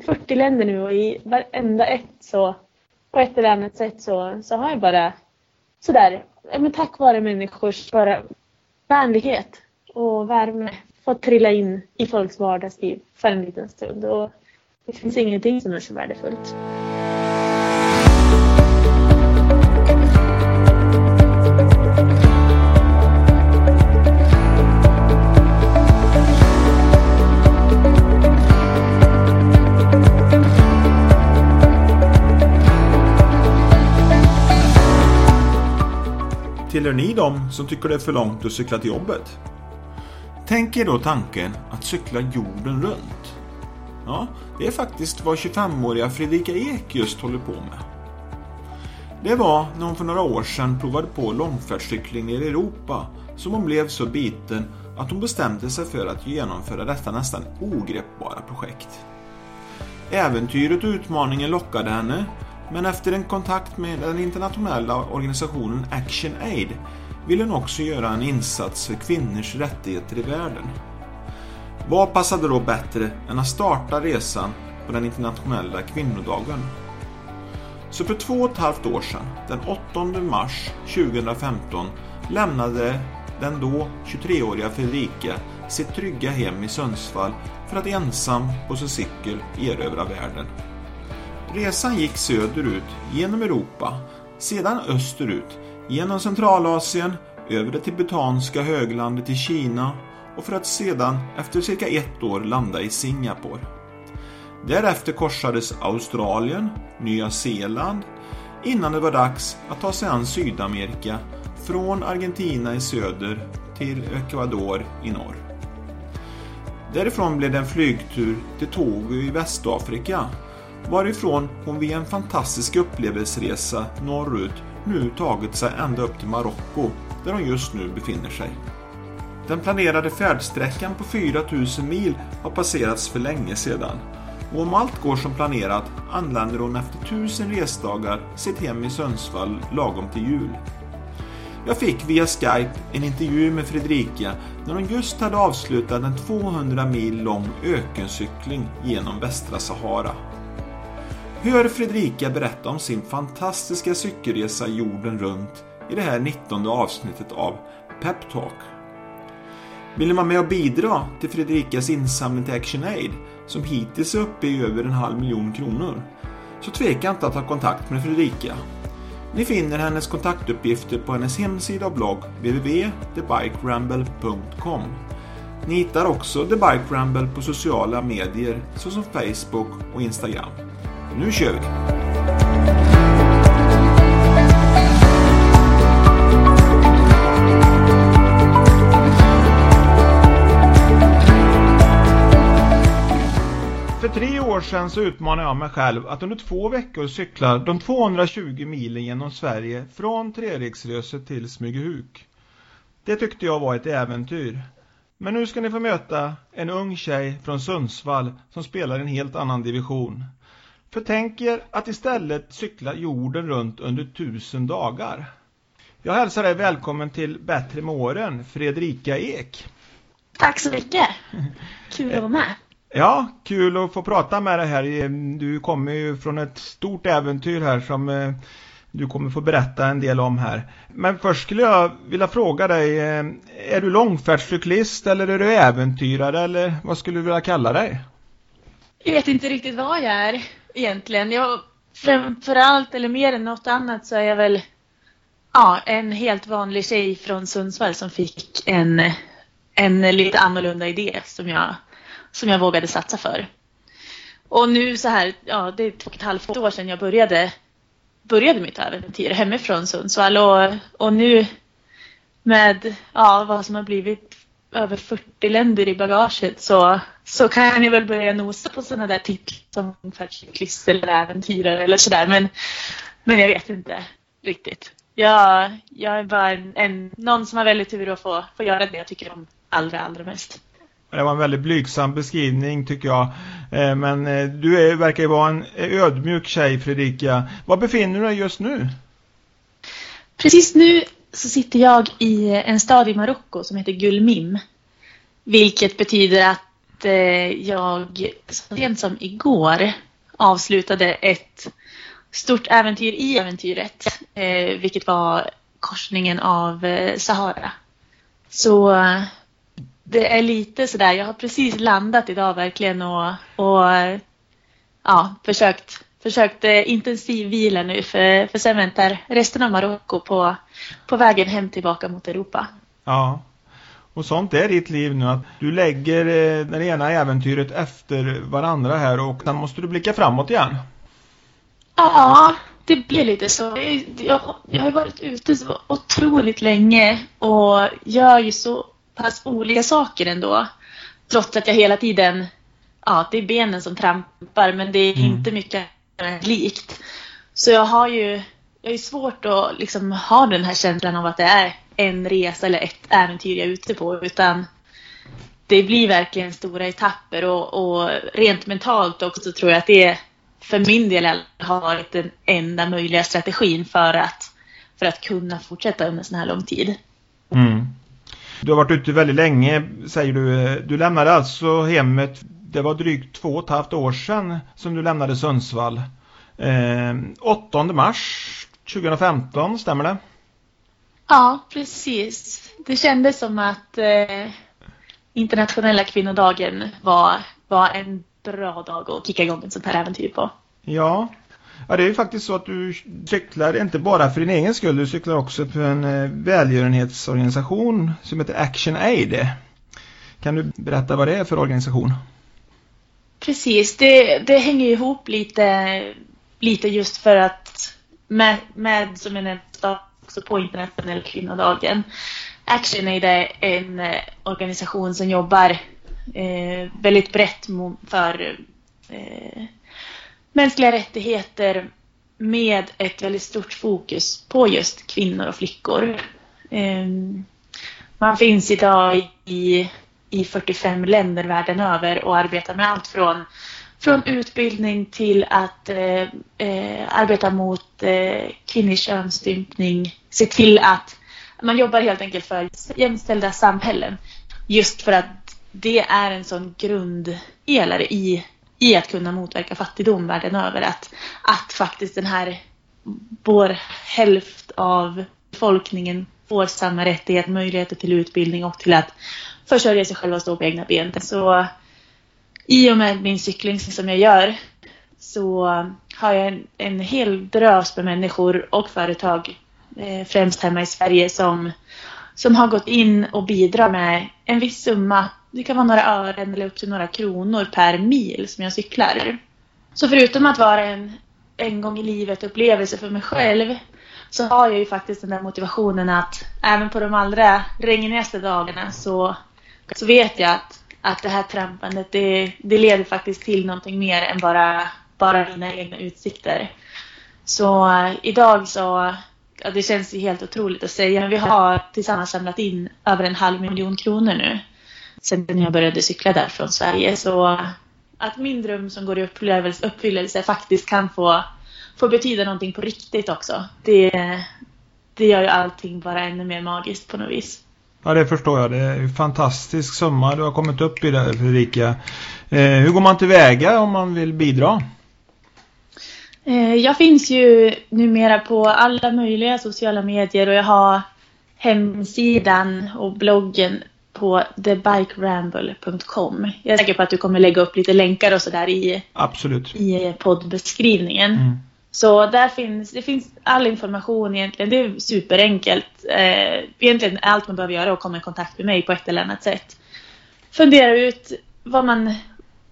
40 länder nu och i varenda ett så på ett eller annat sätt så, så har jag bara sådär, men tack vare människors bara vänlighet och värme fått trilla in i folks vardagsliv för en liten stund. Och det finns ingenting som är så värdefullt. Tillhör ni dem som tycker det är för långt att cykla till jobbet? Tänk er då tanken att cykla jorden runt. Ja, det är faktiskt vad 25-åriga Fredrika Ek just håller på med. Det var när hon för några år sedan provade på långfärdscykling i Europa som hon blev så biten att hon bestämde sig för att genomföra detta nästan ogreppbara projekt. Äventyret och utmaningen lockade henne men efter en kontakt med den internationella organisationen Action Aid vill hon också göra en insats för kvinnors rättigheter i världen. Vad passade då bättre än att starta resan på den internationella kvinnodagen? Så för två och ett halvt år sedan, den 8 mars 2015, lämnade den då 23-åriga Fredrika sitt trygga hem i Sundsvall för att ensam på sin cykel erövra världen. Resan gick söderut genom Europa, sedan österut genom Centralasien, över det tibetanska höglandet i Kina och för att sedan efter cirka ett år landa i Singapore. Därefter korsades Australien, Nya Zeeland innan det var dags att ta sig an Sydamerika från Argentina i söder till Ecuador i norr. Därifrån blev det en flygtur till Togo i Västafrika varifrån hon via en fantastisk upplevelseresa norrut nu tagit sig ända upp till Marocko där hon just nu befinner sig. Den planerade färdsträckan på 4000 mil har passerats för länge sedan och om allt går som planerat anländer hon efter 1000 resdagar sitt hem i Sundsvall lagom till jul. Jag fick via Skype en intervju med Fredrika när hon just hade avslutat en 200 mil lång ökencykling genom västra Sahara. Hör Fredrika berätta om sin fantastiska cykelresa jorden runt i det här 19 avsnittet av Peptalk. Vill ni vara med och bidra till Fredrikas insamling till ActionAid som hittills är uppe i över en halv miljon kronor så tveka inte att ta kontakt med Fredrika. Ni finner hennes kontaktuppgifter på hennes hemsida och blogg www.thebikeramble.com. Ni hittar också The Bike Ramble på sociala medier såsom Facebook och Instagram. Nu kör vi! För tre år sedan så utmanade jag mig själv att under två veckor cykla de 220 milen genom Sverige från Treriksröset till Smygehuk. Det tyckte jag var ett äventyr. Men nu ska ni få möta en ung tjej från Sundsvall som spelar i en helt annan division. För tänk er att istället cykla jorden runt under tusen dagar. Jag hälsar dig välkommen till Bättre med åren, Fredrika Ek. Tack så mycket. Kul att vara med. Ja, kul att få prata med dig här. Du kommer ju från ett stort äventyr här som eh, du kommer få berätta en del om här. Men först skulle jag vilja fråga dig, eh, är du långfärdscyklist eller är du äventyrare eller vad skulle du vilja kalla dig? Jag vet inte riktigt vad jag är egentligen. Jag, framförallt eller mer än något annat så är jag väl ja, en helt vanlig tjej från Sundsvall som fick en, en lite annorlunda idé som jag, som jag vågade satsa för. Och nu så här, ja det är två och ett halvt år sedan jag började, började mitt äventyr hemifrån Sundsvall och, och nu med ja, vad som har blivit över 40 länder i bagaget så, så kan jag väl börja nosa på sådana där titlar som färdscyklist eller äventyrare eller sådär. Men, men jag vet inte riktigt. Jag, jag är bara en, en, någon som har väldigt tur att få, få göra det jag tycker om allra, allra mest. Det var en väldigt blygsam beskrivning tycker jag. Eh, men eh, du är, verkar ju vara en ödmjuk tjej Fredrika. Var befinner du dig just nu? Precis nu så sitter jag i en stad i Marocko som heter Gulmim. Vilket betyder att eh, jag så sent som igår avslutade ett stort äventyr i äventyret, eh, vilket var korsningen av eh, Sahara. Så det är lite sådär, jag har precis landat idag verkligen och, och ja, försökt, försökt eh, intensivvila nu för, för sen väntar resten av Marocko på, på vägen hem tillbaka mot Europa. Ja, och sånt är ditt liv nu att du lägger eh, det ena äventyret efter varandra här och sen måste du blicka framåt igen. Ja, det blir lite så. Jag, jag har varit ute så otroligt länge och gör ju så pass olika saker ändå. Trots att jag hela tiden, ja det är benen som trampar men det är mm. inte mycket likt. Så jag har ju, jag är svårt att liksom ha den här känslan av att det är en resa eller ett äventyr jag är ute på utan det blir verkligen stora etapper och, och rent mentalt också tror jag att det för min del har varit den enda möjliga strategin för att, för att kunna fortsätta under sån här lång tid. Mm. Du har varit ute väldigt länge säger du. Du lämnade alltså hemmet, det var drygt två och ett halvt år sedan som du lämnade Sundsvall. Eh, 8 mars 2015, stämmer det? Ja, precis. Det kändes som att eh, internationella kvinnodagen var, var en bra dag att kicka igång ett sånt här äventyr på. Ja. ja, det är ju faktiskt så att du cyklar inte bara för din egen skull, du cyklar också för en eh, välgörenhetsorganisation som heter Action Aid. Kan du berätta vad det är för organisation? Precis, det, det hänger ihop lite, lite just för att med, med som jag nämnde också på internationella kvinnodagen. Action Aid är en eh, organisation som jobbar eh, väldigt brett för eh, mänskliga rättigheter med ett väldigt stort fokus på just kvinnor och flickor. Eh, man finns idag i, i 45 länder världen över och arbetar med allt från från utbildning till att eh, eh, arbeta mot eh, kvinnlig könsstympning. Se till att man jobbar helt enkelt för jämställda samhällen. Just för att det är en sån grundelare i, i att kunna motverka fattigdom världen över. Att, att faktiskt den här, vår hälft av befolkningen får samma rättighet, möjligheter till utbildning och till att försörja sig själva och stå på egna ben. Så i och med min cykling som jag gör så har jag en, en hel drös med människor och företag, eh, främst hemma i Sverige, som, som har gått in och bidrar med en viss summa. Det kan vara några ören eller upp till några kronor per mil som jag cyklar. Så förutom att vara en en gång i livet upplevelse för mig själv så har jag ju faktiskt den där motivationen att även på de allra regnigaste dagarna så, så vet jag att att det här trampandet det, det leder faktiskt till någonting mer än bara, bara mina egna utsikter. Så uh, idag så, ja, det känns ju helt otroligt att säga, men vi har tillsammans samlat in över en halv miljon kronor nu. Sen jag började cykla där från Sverige. Så uh, att min dröm som går i upplevelse, uppfyllelse faktiskt kan få, få betyda någonting på riktigt också. Det, det gör ju allting bara ännu mer magiskt på något vis. Ja, det förstår jag. Det är en fantastisk summa du har kommit upp i där, Fredrika. Eh, hur går man tillväga om man vill bidra? Eh, jag finns ju numera på alla möjliga sociala medier och jag har hemsidan och bloggen på thebikeramble.com. Jag är säker på att du kommer lägga upp lite länkar och sådär i, Absolut. i poddbeskrivningen. Mm. Så där finns, det finns all information egentligen. Det är superenkelt. Eh, egentligen allt man behöver göra är att komma i kontakt med mig på ett eller annat sätt. Fundera ut vad man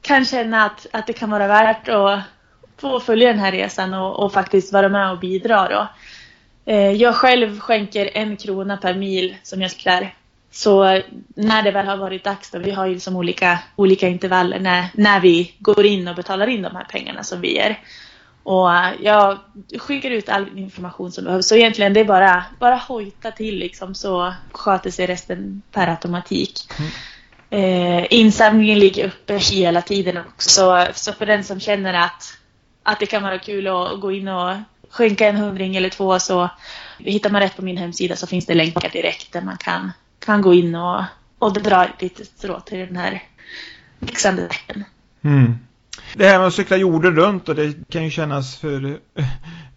kan känna att, att det kan vara värt att få följa den här resan och, och faktiskt vara med och bidra. Då. Eh, jag själv skänker en krona per mil som jag klär. Så när det väl har varit dags, då, vi har ju liksom olika, olika intervaller när, när vi går in och betalar in de här pengarna som vi ger. Och jag skickar ut all information som behövs. Så egentligen det är bara, bara hojta till liksom så sköter sig resten per automatik. Mm. Eh, insamlingen ligger uppe hela tiden också. Så för den som känner att, att det kan vara kul att gå in och skänka en hundring eller två så hittar man rätt på min hemsida så finns det länkar direkt där man kan, kan gå in och, och dra ett litet strå till den här växande tecken. Mm. Det här med att cykla jorden runt och det kan ju kännas för eh,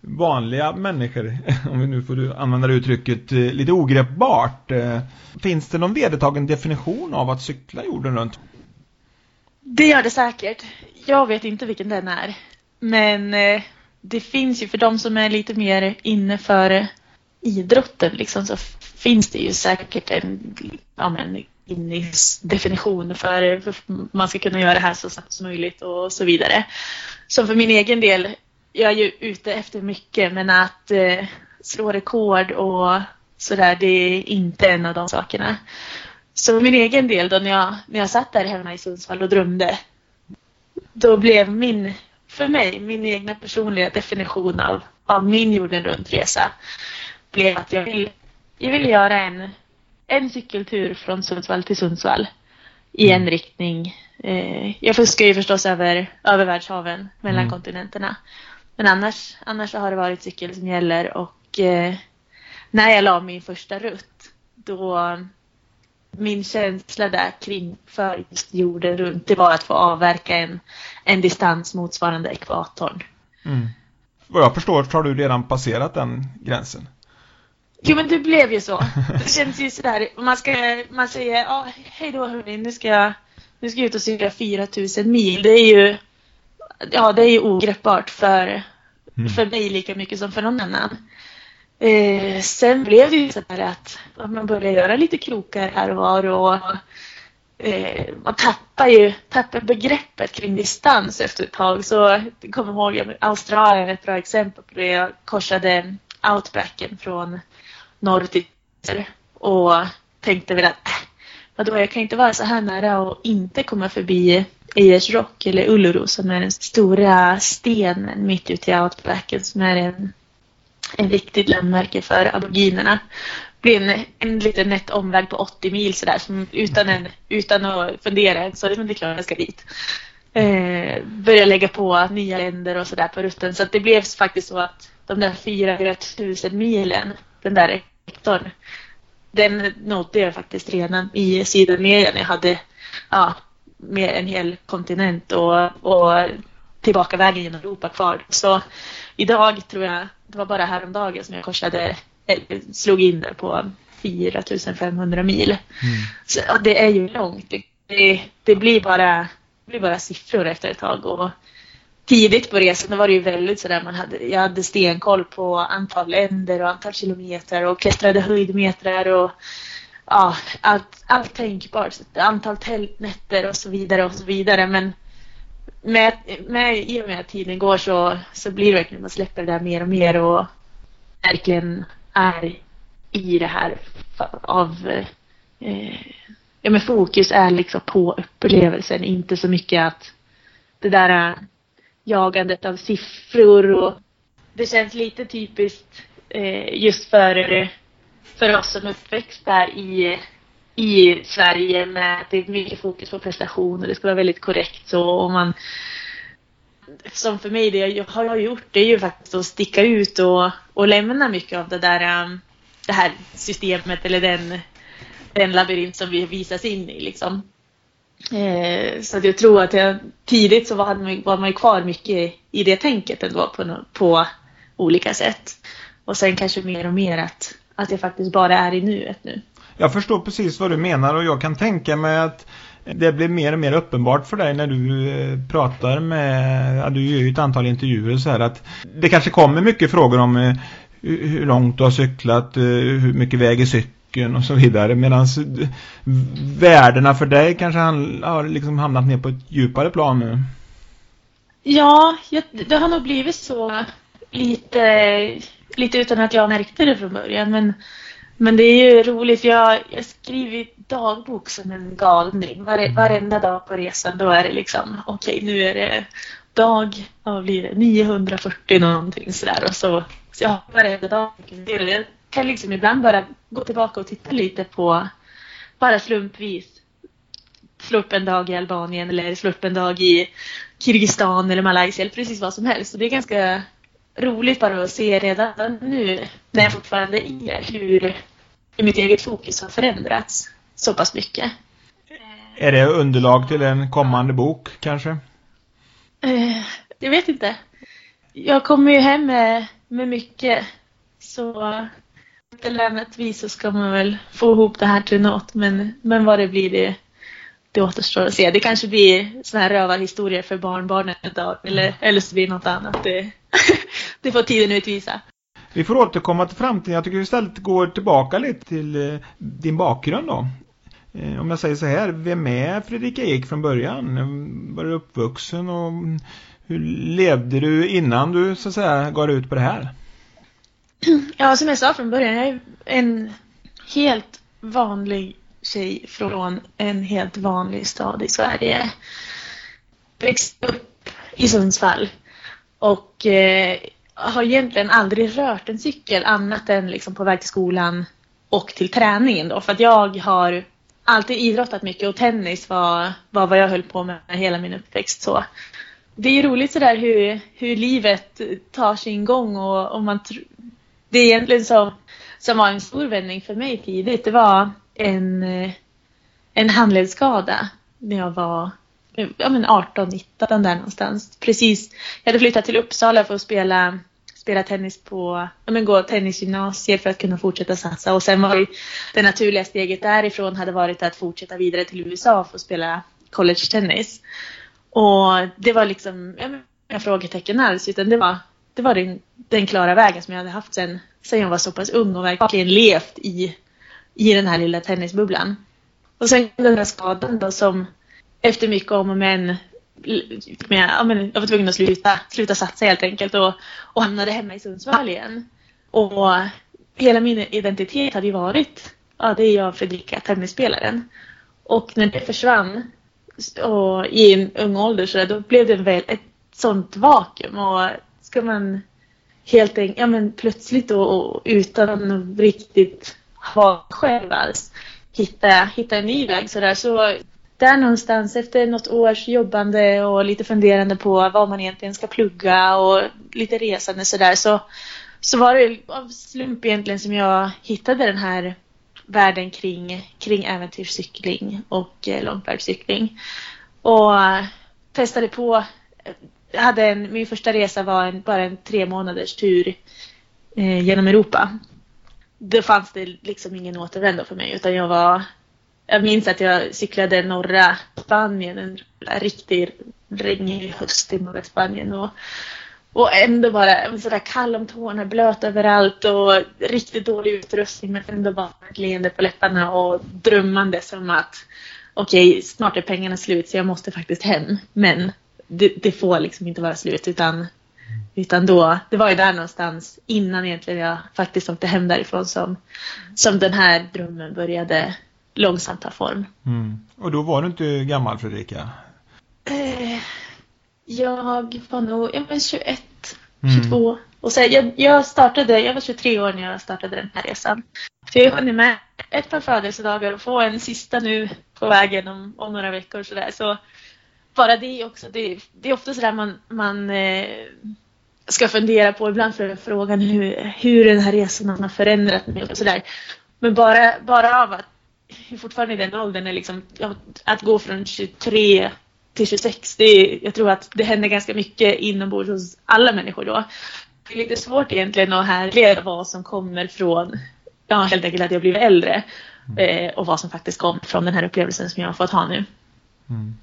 vanliga människor, om vi nu får använda det uttrycket, eh, lite ogreppbart. Eh, finns det någon vedertagen definition av att cykla jorden runt? Det gör det säkert. Jag vet inte vilken den är. Men det finns ju för de som är lite mer inne för idrotten liksom, så finns det ju säkert en ja, men, definition för, för man ska kunna göra det här så snabbt som möjligt och så vidare. Så för min egen del, jag är ju ute efter mycket men att eh, slå rekord och sådär, det är inte en av de sakerna. Så för min egen del då när jag, när jag satt där hemma i Sundsvall och drömde, då blev min, för mig, min egna personliga definition av, av min jorden runt-resa blev att jag vill, jag vill göra en, en cykeltur från Sundsvall till Sundsvall i en riktning. Eh, jag fuskar ju förstås över, över världshaven mellan mm. kontinenterna. Men annars, annars har det varit cykel som gäller och eh, när jag la min första rutt då min känsla där kring för just jorden runt det var att få avverka en, en distans motsvarande ekvatorn. Mm. Vad jag förstår så har du redan passerat den gränsen. Jo men det blev ju så. Det känns ju sådär, man, ska, man säger ja, hej då hörni, nu ska jag, nu ska jag ut och cykla 4000 mil. Det är ju, ja det är ju ogreppbart för, mm. för mig lika mycket som för någon annan. Eh, sen blev det ju så här att, att man började göra lite krokar här och var och eh, man tappar ju tappar begreppet kring distans efter ett tag. Så jag kommer ihåg Australien är ett bra exempel på det. Jag korsade outbacken från norr till söder och tänkte väl att äh, vadå, jag kan inte vara så här nära och inte komma förbi Ayers Rock eller Uluru som är den stora stenen mitt ute i outbacken som är en en viktigt landmärke för aboriginerna. Det blir en, en liten nätt omväg på 80 mil sådär, som utan, en, utan att fundera så det är klart jag ska dit. Eh, börja lägga på nya länder och sådär på rutten. Så det blev faktiskt så att de där 4000 milen, den där rektorn, den nådde jag faktiskt redan i Sydamerika när jag hade ja, med en hel kontinent och, och tillbaka vägen genom Europa kvar. Så idag tror jag det var bara häromdagen som jag korsade, slog in där på 4500 mil. Mm. Så, det är ju långt. Det, det, blir bara, det blir bara siffror efter ett tag. Och tidigt på resan var det ju väldigt sådär, man hade, jag hade stenkoll på antal länder och antal kilometer och klättrade höjdmetrar och ja, allt, allt tänkbart. Antal tältnätter och så vidare och så vidare. Men med, med, i och med att tiden går så, så blir det verkligen man släpper det där mer och mer och verkligen är i det här av eh, ja men fokus är liksom på upplevelsen, inte så mycket att det där jagandet av siffror och det känns lite typiskt eh, just för, för oss som uppväxt där i i Sverige med att det är mycket fokus på prestation och det ska vara väldigt korrekt så och man som för mig det jag har gjort det är ju faktiskt att sticka ut och, och lämna mycket av det där um, det här systemet eller den, den labyrint som vi visas in i liksom. Eh, så att jag tror att jag, tidigt så var man, var man ju kvar mycket i det tänket ändå på, på olika sätt. Och sen kanske mer och mer att, att jag faktiskt bara är i nuet nu. Jag förstår precis vad du menar och jag kan tänka mig att det blir mer och mer uppenbart för dig när du eh, pratar med, ja, du gör ju ett antal intervjuer så här att det kanske kommer mycket frågor om eh, hur långt du har cyklat, eh, hur mycket väger cykeln och så vidare medan värdena för dig kanske har liksom hamnat ner på ett djupare plan nu. Ja, det har nog blivit så lite, lite utan att jag märkte det från början men men det är ju roligt, jag, jag skriver dagbok som en galning. Var, varenda dag på resan då är det liksom, okej okay, nu är det dag, vad blir det, 940 någonting sådär. Och så, så har varenda dag. Kan liksom ibland bara gå tillbaka och titta lite på, bara slumpvis, slå upp en dag i Albanien eller slå upp en dag i Kirgizistan eller Malaysia eller precis vad som helst. Och det är ganska roligt bara att se redan nu när jag fortfarande är hur, hur mitt eget fokus har förändrats så pass mycket. Är det underlag till en kommande bok kanske? Eh, jag vet inte. Jag kommer ju hem med, med mycket. Så eller annat vis så ska man väl få ihop det här till något. Men, men vad det blir det, det återstår att se. Det kanske blir sådana här rövarhistorier för barnbarnen ett dag. Eller, eller så blir det något annat. Det, det får tiden utvisa. Vi får återkomma till framtiden. Jag tycker vi istället går tillbaka lite till eh, din bakgrund då. Eh, om jag säger så här, vem är Fredrika Ek från början? Var du uppvuxen och hur levde du innan du så att säga gav ut på det här? Ja, som jag sa från början, jag är en helt vanlig tjej från en helt vanlig stad i Sverige. Växte upp i Sundsvall och eh, har egentligen aldrig rört en cykel annat än liksom på väg till skolan och till träningen då. För att jag har alltid idrottat mycket och tennis var, var vad jag höll på med hela min uppväxt. Så det är roligt sådär hur, hur livet tar sin gång och, och man det är egentligen som, som var en stor vändning för mig tidigt. Det var en, eh, en handledsskada när jag var ja, men 18-19 där någonstans. Precis. Jag hade flyttat till Uppsala för att spela spela tennis på, ja men gå tennisgymnasiet för att kunna fortsätta satsa. Och sen var det, det naturliga steget därifrån hade varit att fortsätta vidare till USA för att spela college-tennis. Och det var liksom, ja, inga frågetecken alls, utan det var, det var den, den klara vägen som jag hade haft sen, sen jag var så pass ung och verkligen levt i, i den här lilla tennisbubblan. Och sen den där skadan då som efter mycket om och men med, ja, men jag var tvungen att sluta, sluta satsa helt enkelt och, och hamnade hemma i Sundsvall igen. Och hela min identitet hade ju varit, ja det är jag Fredrika, tennisspelaren. Och när det försvann och i en ung ålder så där, då blev det väl ett sånt vakuum och ska man helt enkelt, ja men plötsligt då och utan riktigt ha själv alls hitta, hitta en ny väg sådär så där någonstans efter något års jobbande och lite funderande på vad man egentligen ska plugga och lite resande sådär så, så var det av slump egentligen som jag hittade den här världen kring, kring äventyrscykling och eh, långfärdscykling. Och eh, testade på. Jag hade en, min första resa var en, bara en tre månaders tur eh, genom Europa. Då fanns det liksom ingen återvändo för mig utan jag var jag minns att jag cyklade norra Spanien, en riktigt regnig höst i norra Spanien. Och, och ändå bara sådär kall om tårna, blöt överallt och riktigt dålig utrustning men ändå bara ett leende på läpparna och drömmande som att okej, okay, snart är pengarna slut så jag måste faktiskt hem. Men det, det, får liksom inte vara slut utan, utan då, det var ju där någonstans innan egentligen jag faktiskt åkte hem därifrån som, som den här drömmen började långsamt ta form. Mm. Och då var du inte gammal Fredrika? Eh, jag var nog jag var 21, 22. Mm. Och så jag, jag, startade, jag var 23 år när jag startade den här resan. För jag hann med ett par födelsedagar och få en sista nu på vägen om, om några veckor. Så, där. så bara det också, det, det är ofta sådär man, man eh, ska fundera på ibland för frågan hur, hur den här resan har förändrat mig och sådär. Men bara, bara av att fortfarande i den åldern är liksom, att gå från 23 till 26, det är, jag tror att det händer ganska mycket inombords hos alla människor då. Det är lite svårt egentligen att härleda vad som kommer från, ja helt enkelt att jag blivit äldre mm. eh, och vad som faktiskt kom från den här upplevelsen som jag har fått ha nu. Mm.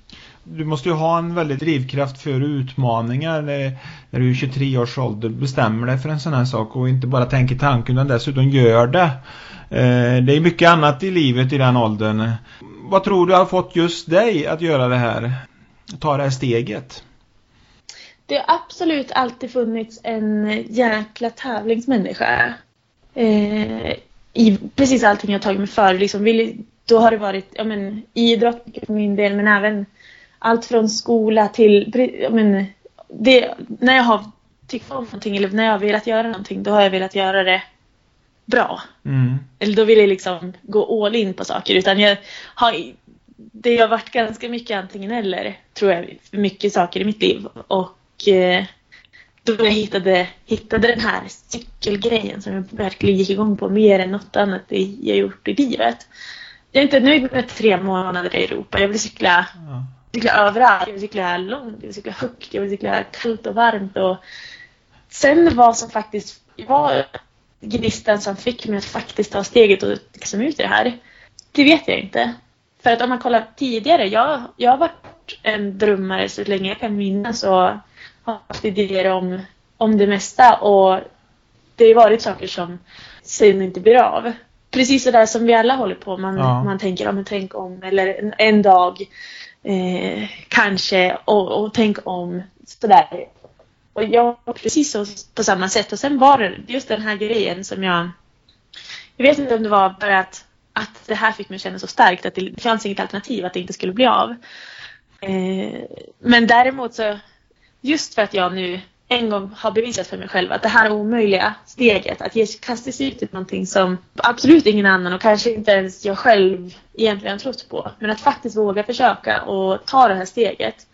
Du måste ju ha en väldigt drivkraft för utmaningar när, du är 23 års ålder bestämmer dig för en sån här sak och inte bara tänker tanken utan dessutom gör det. Eh, det är mycket annat i livet i den åldern. Vad tror du har fått just dig att göra det här? Ta det här steget? Det har absolut alltid funnits en jäkla tävlingsmänniska. Eh, I precis allting jag tagit mig för. Liksom, vill, då har det varit ja, men, idrott för min del men även allt från skola till men, det, när jag har tyckt om någonting eller när jag har velat göra någonting då har jag velat göra det bra. Mm. Eller då vill jag liksom gå all in på saker. Utan jag har, det har varit ganska mycket antingen eller, tror jag, för mycket saker i mitt liv. Och eh, då jag hittade, hittade den här cykelgrejen som jag verkligen gick igång på mer än något annat jag gjort i livet. jag är inte nöjd med tre månader i Europa. Jag vill cykla, ja. Cykla överallt. Jag vill cykla långt, jag vill cykla högt, jag vill cykla kallt och varmt. Och sen vad som faktiskt var gnistan som fick mig att faktiskt ta steget och liksom ut i det här. Det vet jag inte. För att om man kollar tidigare, jag, jag har varit en drömmare så länge jag kan minnas och har haft idéer om, om det mesta och det har varit saker som sen inte blir av. Precis så där som vi alla håller på. Man, ja. man tänker, ja, men tänk om eller en, en dag eh, kanske och, och tänk om sådär. Och jag var precis så, på samma sätt. Och sen var det just den här grejen som jag... Jag vet inte om det var bara att, att det här fick mig att känna så starkt att det, det fanns inget alternativ att det inte skulle bli av. Eh, men däremot så, just för att jag nu en gång har bevisat för mig själv att det här omöjliga steget, att ge, kasta sig ut i någonting som absolut ingen annan och kanske inte ens jag själv egentligen trott på. Men att faktiskt våga försöka och ta det här steget.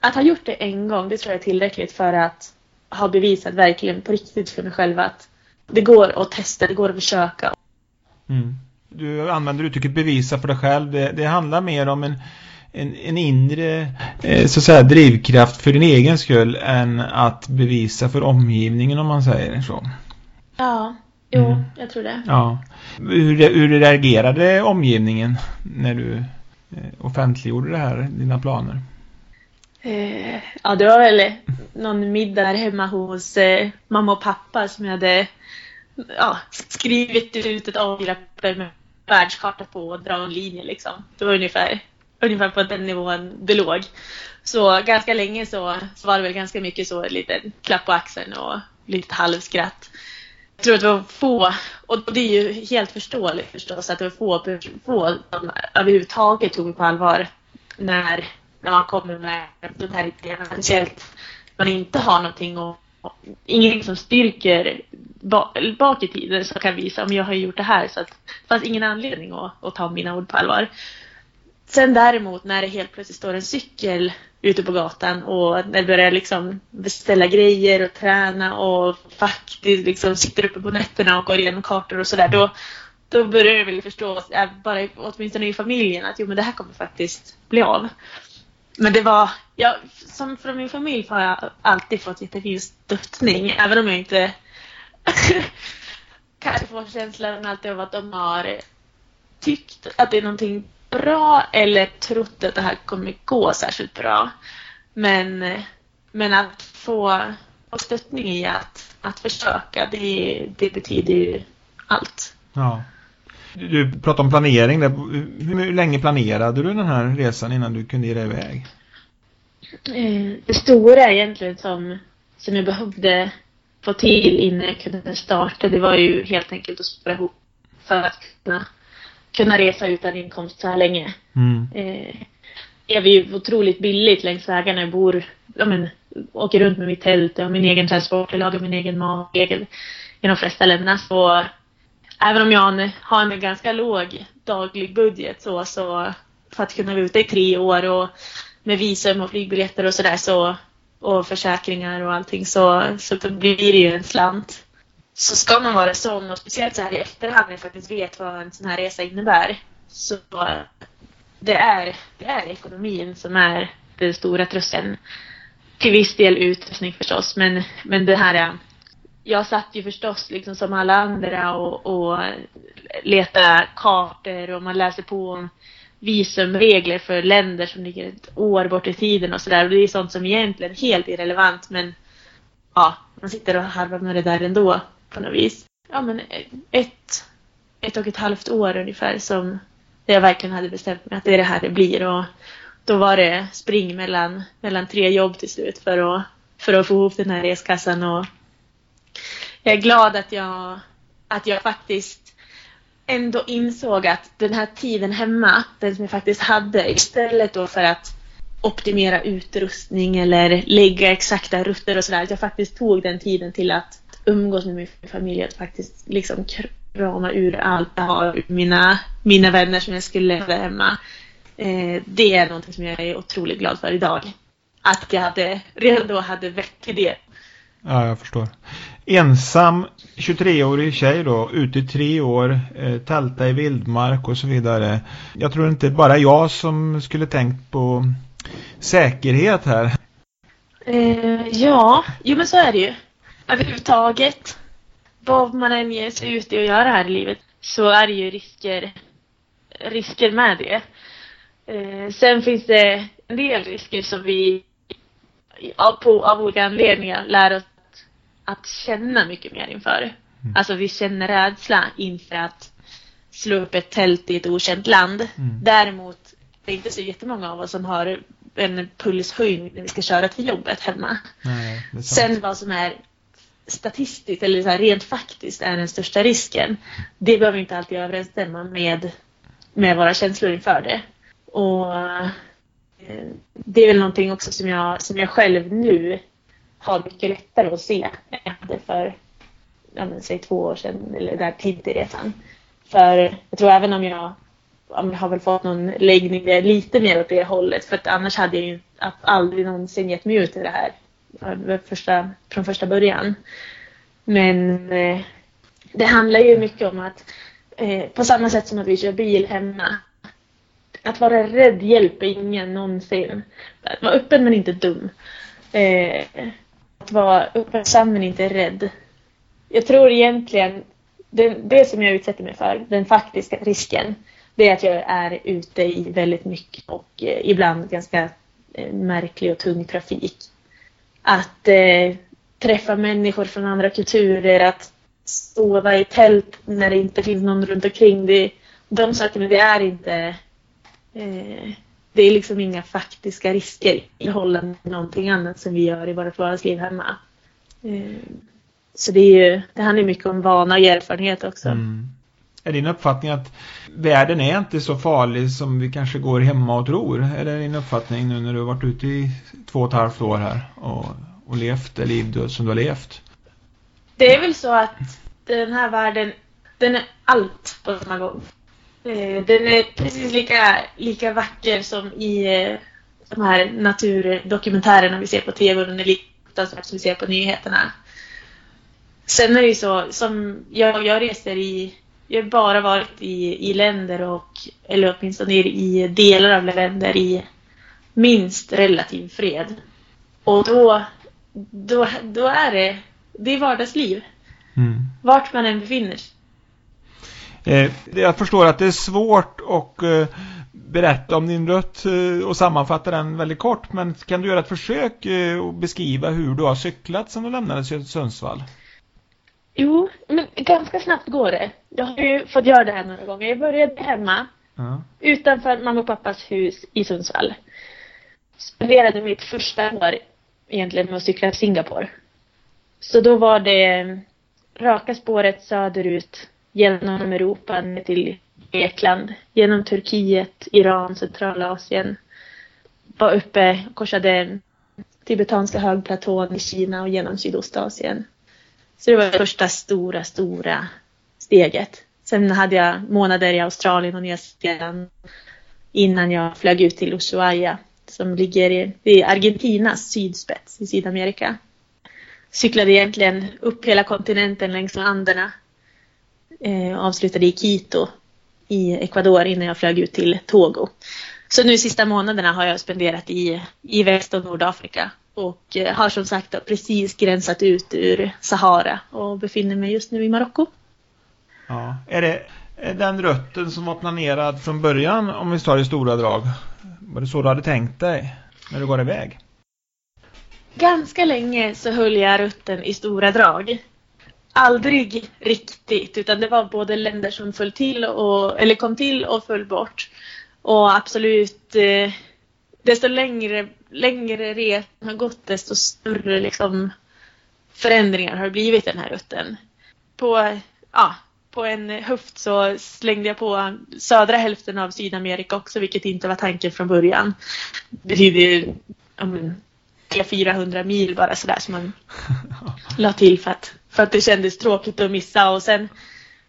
Att ha gjort det en gång, det tror jag är tillräckligt för att ha bevisat verkligen på riktigt för mig själv att det går att testa, det går att försöka. Mm. Du använder uttrycket bevisa för dig själv. Det, det handlar mer om en en, en inre eh, så att säga, drivkraft för din egen skull än att bevisa för omgivningen om man säger så. Ja, jo, mm. jag tror det. Ja. Hur, hur reagerade omgivningen när du eh, offentliggjorde det här, dina planer? Eh, ja, det var väl någon middag där hemma hos eh, mamma och pappa som jag hade ja, skrivit ut ett a med världskarta på och dra en linje liksom. Det var ungefär ungefär på den nivån det låg. Så ganska länge så, så var det väl ganska mycket så lite klapp på axeln och lite halvskratt. Jag tror att det var få, och det är ju helt förståeligt förstås, att det var få, få som överhuvudtaget tog mig på allvar när, när man kommer med den här idén. Speciellt man inte har någonting och ingenting som styrker bak i tiden som kan visa om jag har gjort det här. Så att det fanns ingen anledning att, att ta mina ord på allvar. Sen däremot när det helt plötsligt står en cykel ute på gatan och när det börjar liksom beställa grejer och träna och faktiskt liksom sitter uppe på nätterna och går igenom kartor och sådär. Då, då börjar jag väl förstå, eh, bara åtminstone i familjen, att jo men det här kommer faktiskt bli av. Men det var, ja, som från min familj har jag alltid fått jättefin stöttning, även om jag inte kanske får känslan alltid av att de har tyckt att det är någonting bra eller trott att det här kommer gå särskilt bra. Men, men att få, få stöttning i att, att försöka, det, det betyder ju allt. Ja. Du pratade om planering. Hur länge planerade du den här resan innan du kunde ge dig iväg? Eh, det stora egentligen som, som jag behövde få till innan jag kunde starta, det var ju helt enkelt att spara ihop för att kunna kunna resa utan inkomst så här länge. Mm. Eh, är vi ju otroligt billigt längs vägarna. Jag bor, ja men, åker runt med mitt tält, jag har min egen transport, jag lagar min egen mat egen, i de flesta länderna. Så även om jag har en ganska låg daglig budget så, så för att kunna vara ute i tre år och med visum och flygbiljetter och sådär så och försäkringar och allting så, så blir det ju en slant så ska man vara sån och speciellt så här i efterhand när jag faktiskt vet vad en sån här resa innebär. Så det är, det är ekonomin som är den stora tröskeln. Till viss del utrustning förstås, men, men det här jag satt ju förstås liksom som alla andra och, och letade kartor och man läser på om visumregler för länder som ligger ett år bort i tiden och sådär. Och det är sånt som egentligen är helt irrelevant men ja, man sitter och harvar med det där ändå på något vis. Ja, men ett, ett och ett halvt år ungefär som jag verkligen hade bestämt mig att det är det här det blir. Och då var det spring mellan, mellan tre jobb till slut för att, för att få ihop den här reskassan. Och jag är glad att jag, att jag faktiskt ändå insåg att den här tiden hemma, den som jag faktiskt hade, istället då för att optimera utrustning eller lägga exakta rutter och sådär, att jag faktiskt tog den tiden till att umgås med min familj, att faktiskt liksom krama ur allt jag har, mina, mina vänner som jag skulle lämna hemma. Eh, det är någonting som jag är otroligt glad för idag. Att jag hade, redan då hade väckt det. Ja, jag förstår. Ensam 23-årig tjej då, ute i tre år, eh, tälta i vildmark och så vidare. Jag tror inte bara jag som skulle tänkt på säkerhet här. Eh, ja, jo men så är det ju. Överhuvudtaget, vad man än ger sig ut i att göra här i livet, så är det ju risker, risker med det. Eh, sen finns det en del risker som vi på, av olika anledningar lär oss att känna mycket mer inför. Mm. Alltså vi känner rädsla inför att slå upp ett tält i ett okänt land. Mm. Däremot det är inte så jättemånga av oss som har en pulshöjning när vi ska köra till jobbet hemma. Nej, Sen vad som är statistiskt eller så här, rent faktiskt är den största risken. Det behöver inte alltid överensstämma med, med våra känslor inför det. Och eh, det är väl någonting också som jag, som jag själv nu har mycket lättare att se än jag hade för, ja men, säg två år sedan eller där tidigt i resan. För jag tror även om jag, om jag har väl fått någon läggning där lite mer åt det hållet för att annars hade jag ju aldrig någonsin gett mig ut i det här första, från första början. Men eh, det handlar ju mycket om att eh, på samma sätt som att vi kör bil hemma att vara rädd hjälper ingen någonsin. Att vara öppen men inte dum. Eh, att vara uppmärksam men inte rädd. Jag tror egentligen det, det som jag utsätter mig för, den faktiska risken, det är att jag är ute i väldigt mycket och eh, ibland ganska eh, märklig och tung trafik. Att eh, träffa människor från andra kulturer, att sova i tält när det inte finns någon runt omkring. Det, de sakerna, det är inte eh, det är liksom inga faktiska risker i förhållande till någonting annat som vi gör i vårt vardagsliv hemma. Eh, så det, är ju, det handlar mycket om vana och erfarenhet också. Mm. Är din uppfattning att världen är inte så farlig som vi kanske går hemma och tror? Är det din uppfattning nu när du har varit ute i två och ett halvt år här och, och levt det liv som du har levt? Det är väl så att den här världen, den är allt på samma gång. Eh, den är precis lika, lika vacker som i eh, de här naturdokumentärerna vi ser på tv och den är lika som vi ser på nyheterna. Sen är det ju så, som jag, jag reser i, jag har bara varit i, i länder och, eller åtminstone i delar av länder i minst relativ fred. Och då, då, då är det, det är vardagsliv. Mm. Vart man än befinner sig. Eh, jag förstår att det är svårt att eh, berätta om din rutt eh, och sammanfatta den väldigt kort. Men kan du göra ett försök och beskriva hur du har cyklat sedan du lämnade Sundsvall? Jo, men ganska snabbt går det. Jag har ju fått göra det här några gånger. Jag började hemma uh utanför mamma och pappas hus i Sundsvall. Spenderade mitt första år egentligen med att cykla till Singapore. Så då var det raka spåret söderut genom Europa ner till Grekland, genom Turkiet, Iran, Centralasien. Var uppe, korsade tibetanska högplatån i Kina och genom Sydostasien. Så det var det första stora, stora steget. Sen hade jag månader i Australien och Nya Zeeland innan jag flög ut till Ushuaia som ligger i, i Argentinas sydspets i Sydamerika. Cyklade egentligen upp hela kontinenten längs med Anderna eh, avslutade i Quito i Ecuador innan jag flög ut till Togo. Så nu sista månaderna har jag spenderat i, i Väst och Nordafrika och eh, har som sagt precis gränsat ut ur Sahara och befinner mig just nu i Marocko. Ja, är det den rutten som var planerad från början om vi tar i stora drag? Var det så du hade tänkt dig när du går iväg? Ganska länge så höll jag rutten i stora drag aldrig riktigt utan det var både länder som föll till och, eller kom till och föll bort. Och absolut eh, desto längre, längre resan har gått desto större liksom, förändringar har det blivit den här rutten. På, ja, på en höft så slängde jag på södra hälften av Sydamerika också vilket inte var tanken från början. Det betyder ja, 400 mil bara sådär som man la till för att för att det kändes tråkigt att missa och sen,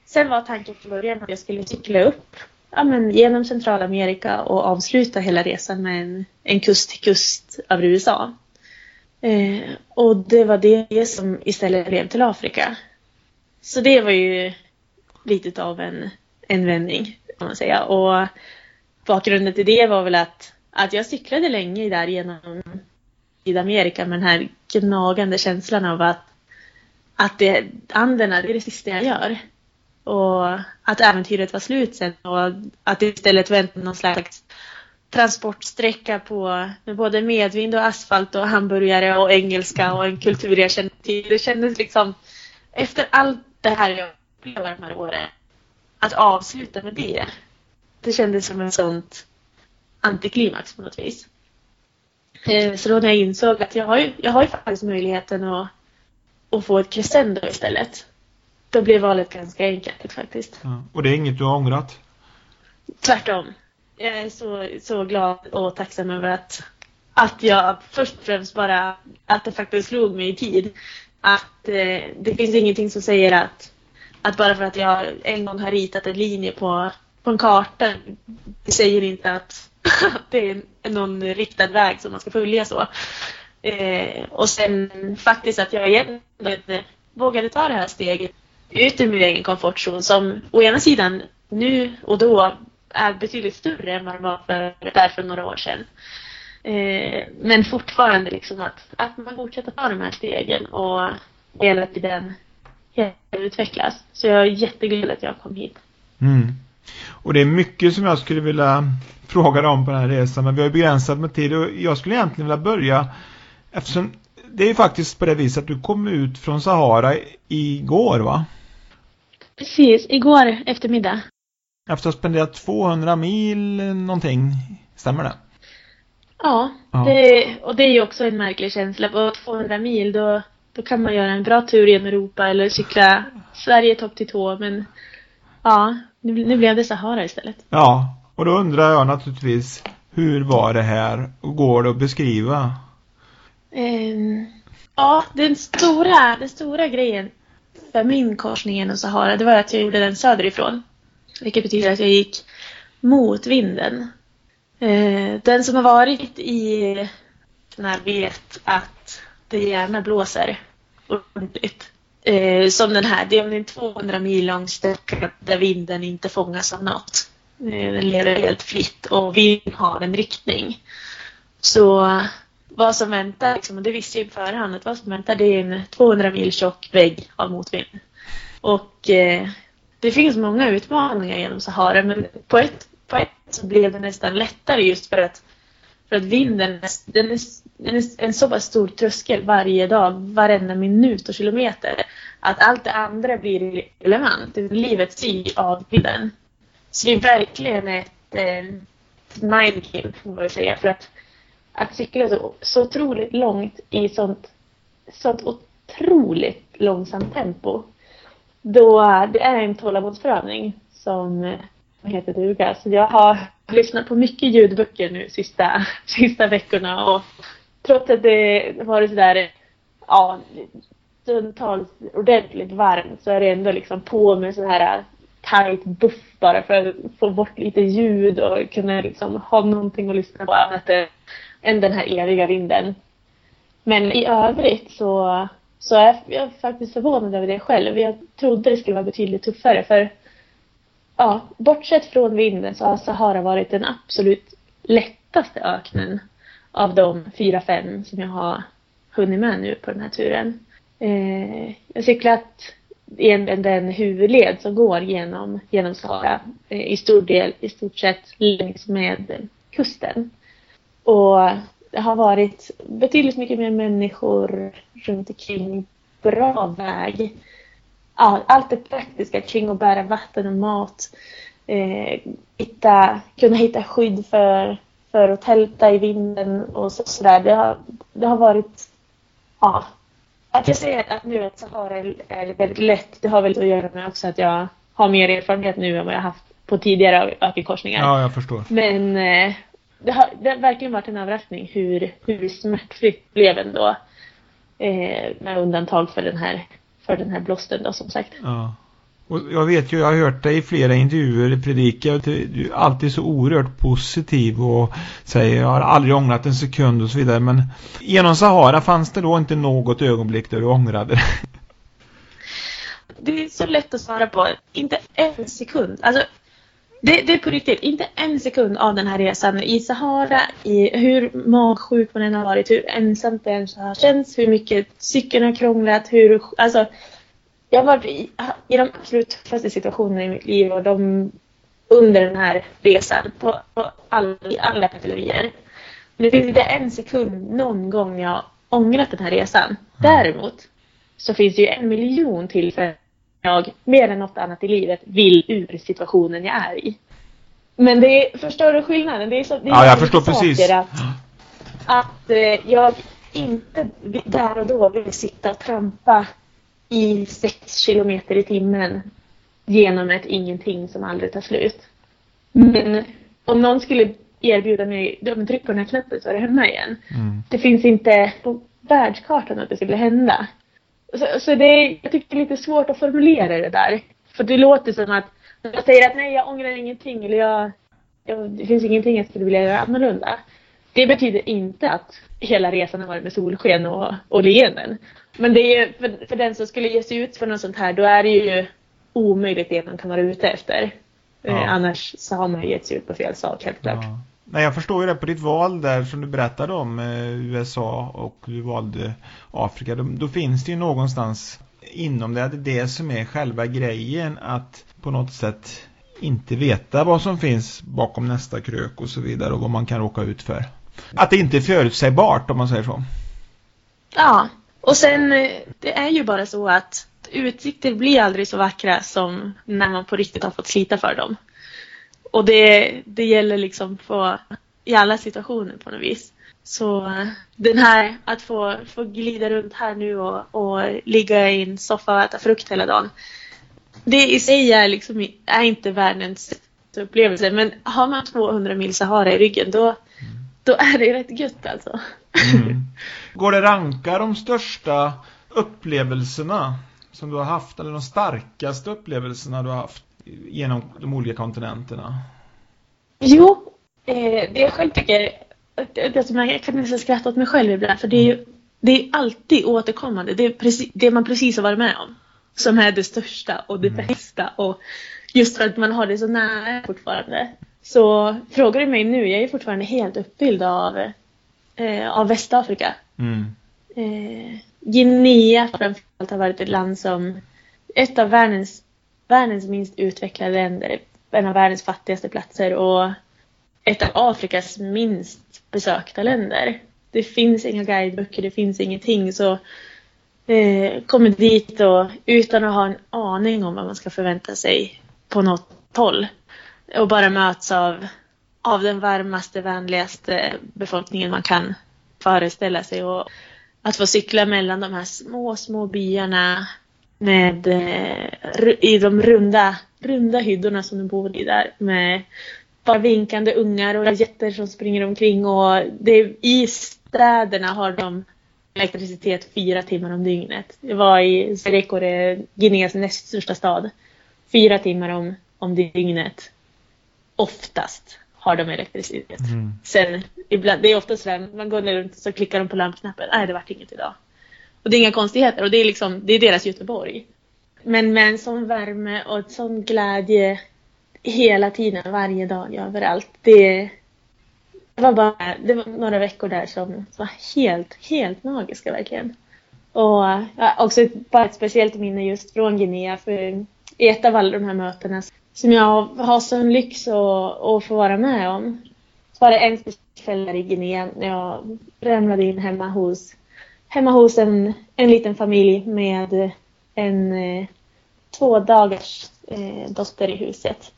sen var tanken från början att jag skulle cykla upp ja, men genom Centralamerika och avsluta hela resan med en, en kust till kust över USA. Eh, och det var det som istället blev till Afrika. Så det var ju lite av en, en vändning kan man säga. Och bakgrunden till det var väl att, att jag cyklade länge där genom Sydamerika med den här gnagande känslan av att, att det, Anderna, det är det sista jag gör. Och att äventyret var slut sen och att det istället vänt någon slags transportsträcka på med både medvind och asfalt och hamburgare och engelska och en kultur jag känner till. Det kändes liksom efter allt det här jag upplevde de här åren att avsluta med det. Det kändes som en sånt antiklimax på något vis. Eh, så då när jag insåg att jag har ju, jag har ju faktiskt möjligheten att, att få ett crescendo istället. Då blev valet ganska enkelt faktiskt. Ja, och det är inget du har ångrat? Tvärtom. Jag är så, så glad och tacksam över att, att jag först och främst bara, att det faktiskt slog mig i tid. Att eh, det finns ingenting som säger att, att bara för att jag en gång har ritat en linje på, på en karta, det säger inte att det är någon riktad väg som man ska följa så. Eh, och sen faktiskt att jag igen vågade ta det här steget ut ur min egen komfortzon som å ena sidan nu och då är betydligt större än vad den var för, där för några år sedan. Eh, men fortfarande liksom att, att man fortsätter ta de här stegen och hela tiden utvecklas. Så jag är jätteglad att jag kom hit. Mm. Och det är mycket som jag skulle vilja fråga dig om på den här resan men vi har begränsat med tid och jag skulle egentligen vilja börja eftersom det är ju faktiskt på det viset att du kom ut från Sahara igår va? Precis, igår eftermiddag. Efter att ha spenderat 200 mil någonting, stämmer det? Ja, ja. Det, och det är ju också en märklig känsla. På 200 mil då, då kan man göra en bra tur genom Europa eller cykla Sverige topp till tå men ja, nu, nu blev det Sahara istället. Ja, och då undrar jag naturligtvis hur var det här och går det att beskriva? Um, ja, den stora, den stora grejen för min korsning genom Sahara det var att jag gjorde den söderifrån. Vilket betyder att jag gick mot vinden. Eh, den som har varit i den här vet att det gärna blåser ordentligt. Eh, som den här, det är en 200 mil lång sträcka där vinden inte fångas av något. Eh, den lever helt fritt och vinden har en riktning. Så vad som väntar, liksom, och det visste jag på förhand, att vad som väntar det är en 200 mil tjock vägg av motvind. Och eh, det finns många utmaningar genom Sahara men på ett, på ett så blev det nästan lättare just för att, för att vinden den är, den är en så pass stor tröskel varje dag, varenda minut och kilometer att allt det andra blir relevant. Livet styr av vinden. Så det är verkligen ett eh, mindgame får man säga. För att, att cykla så, så otroligt långt i sånt, sånt otroligt långsamt tempo. Då det är en tålamodsprövning som eh, heter duga. Så jag har lyssnat på mycket ljudböcker nu sista, sista veckorna och trots att det varit sådär ja, stundtals ordentligt varmt så är det ändå liksom på med så här eh, tight buff bara för att få bort lite ljud och kunna liksom ha någonting att lyssna på annat än den här eviga vinden. Men i övrigt så, så är jag faktiskt förvånad över det själv. Jag trodde det skulle vara betydligt tuffare för ja, bortsett från vinden så har Sahara varit den absolut lättaste öknen av de fyra, fem som jag har hunnit med nu på den här turen. Eh, jag har cyklat en, den huvudled som går genom, genom Sahara eh, i stor del, i stort sett längs med kusten. Och det har varit betydligt mycket mer människor runt omkring. Bra väg. Ja, allt det praktiska kring att bära vatten och mat. Eh, hitta, kunna hitta skydd för, för att tälta i vinden och sådär. Så det, har, det har varit ja, att jag säger att nu att Sahara är väldigt lätt, det har väl att göra med också att jag har mer erfarenhet nu än vad jag haft på tidigare ökenkorsningar. Ja, jag förstår. Men eh, det, har, det har verkligen varit en överraskning hur, hur smärtfritt blev ändå. Eh, med undantag för den här, för den här blåsten då som sagt. Ja. Och jag vet ju, jag har hört dig i flera intervjuer predika att du är alltid så oerhört positiv och säger jag har aldrig ångrat en sekund och så vidare. Men genom Sahara fanns det då inte något ögonblick där du ångrade? Det är så lätt att svara på. Inte en sekund. Alltså, det, det, är på riktigt. Inte en sekund av den här resan i Sahara, i hur magsjuk man än har varit, hur ensamt det än har känts, hur mycket cykeln har krånglat, hur... Alltså, jag har varit i, i de absolut tuffaste situationerna i mitt liv och de under den här resan på, på all, i alla kategorier. Men det finns inte en sekund någon gång jag ångrat den här resan. Mm. Däremot så finns det ju en miljon tillfällen jag mer än något annat i livet vill ur situationen jag är i. Men det är, förstår du skillnaden? Det är så, det är ja, jag förstår precis. Att, att eh, jag inte där och då vill sitta och trampa i sex kilometer i timmen genom ett ingenting som aldrig tar slut. Men om någon skulle erbjuda mig, de tryck på den här knappen så är det hemma igen. Mm. Det finns inte på världskartan att det skulle hända. Så, så det är, jag tycker det är lite svårt att formulera det där. För det låter som att jag säger att nej, jag ångrar ingenting eller jag, jag, det finns ingenting jag skulle vilja göra annorlunda. Det betyder inte att hela resan har varit med solsken och, och leenden. Men det är för, för den som skulle ge sig ut för något sånt här, då är det ju omöjligt det man kan vara ute efter. Eh, ja. Eh, annars så har man ju gett sig ut på fel sak, helt klart. Ja. Nej, jag förstår ju det på ditt val där som du berättade om eh, USA och du valde Afrika. Då, då, finns det ju någonstans inom det, det är det som är själva grejen att på något sätt inte veta vad som finns bakom nästa krök och så vidare och vad man kan råka ut för. Att det inte är förutsägbart om man säger så. Ja, och sen eh, det är ju bara så att utsikter blir aldrig så vackra som när man på riktigt har fått slita för dem. Och det, det gäller liksom på, i alla situationer på något vis. Så den här att få, få glida runt här nu och, och ligga i en soffa och äta frukt hela dagen. Det i sig är, liksom, är inte världens upplevelse. Men har man 200 mil Sahara i ryggen då, då är det rätt gött alltså. Mm. Går det ranka de största upplevelserna som du har haft eller de starkaste upplevelserna du har haft genom de olika kontinenterna? Jo, eh, det jag själv tycker det som jag kan nästan skratta åt mig själv ibland för det är ju det är alltid återkommande. Det är precis, det man precis har varit med om som är det största och det mm. bästa och just för att man har det så nära fortfarande. Så frågar du mig nu, jag är fortfarande helt uppfylld av, eh, av Västafrika. Mm. Eh, Guinea framförallt har varit ett land som ett av världens, världens minst utvecklade länder, en av världens fattigaste platser och ett av Afrikas minst besökta länder. Det finns inga guideböcker, det finns ingenting. Så eh, kommer dit och utan att ha en aning om vad man ska förvänta sig på något håll och bara möts av, av den varmaste, vänligaste befolkningen man kan föreställa sig. Och att få cykla mellan de här små, små byarna med, eh, i de runda, runda hyddorna som de bor i där med bara vinkande ungar och jätter som springer omkring och det, i städerna har de elektricitet fyra timmar om dygnet. Jag var i Serekore, Guineas näst största stad. Fyra timmar om, om dygnet oftast har de elektricitet. Mm. Sen ibland, det är ofta så man går ner runt och så klickar de på lampknappen. Nej, det vart inget idag. Och det är inga konstigheter och det är liksom, det är deras Göteborg. Men med en sån värme och en sån glädje hela tiden, varje dag, överallt. Det, det var bara, det var några veckor där som var helt, helt magiska verkligen. Och ja, också bara ett speciellt minne just från Guinea för i ett av alla de här mötena som jag har sån lyx att, att få vara med om. Så var det en kväll i Guinea när jag ramlade in hemma hos, hemma hos en, en liten familj med en eh, två dagars eh, dotter i huset.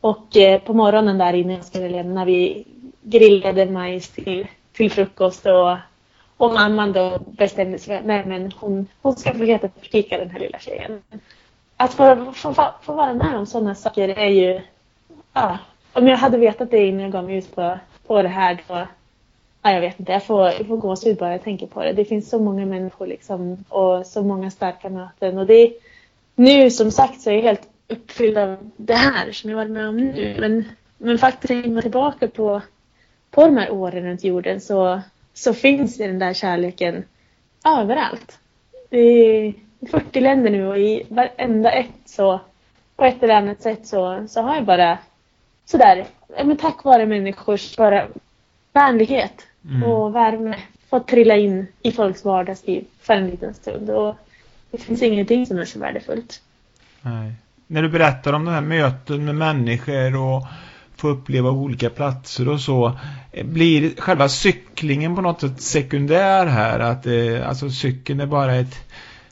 Och eh, på morgonen där innan jag skulle lämna, vi grillade majs till, till frukost och, och mamman då bestämde sig för att men hon, hon ska få heta Fika den här lilla tjejen att få, få, få vara med om sådana saker är ju... Ja, om jag hade vetat det innan jag gav mig ut på, på det här då... Ja, jag vet inte, jag får, jag får gåshud bara jag tänker på det. Det finns så många människor liksom och så många starka möten. Och det, nu som sagt så är jag helt uppfylld av det här som jag varit med om nu. Men, men faktiskt tänker man tillbaka på, på de här åren runt jorden så, så finns det den där kärleken överallt. Det är 40 länder nu och i varenda ett så på ett eller annat sätt så, så har jag bara sådär, men tack vare människors bara vänlighet mm. och värme fått trilla in i folks vardagsliv för en liten stund. Och det finns ingenting som är så värdefullt. Nej. När du berättar om de här möten med människor och få uppleva olika platser och så blir själva cyklingen på något sätt sekundär här att eh, alltså cykeln är bara ett,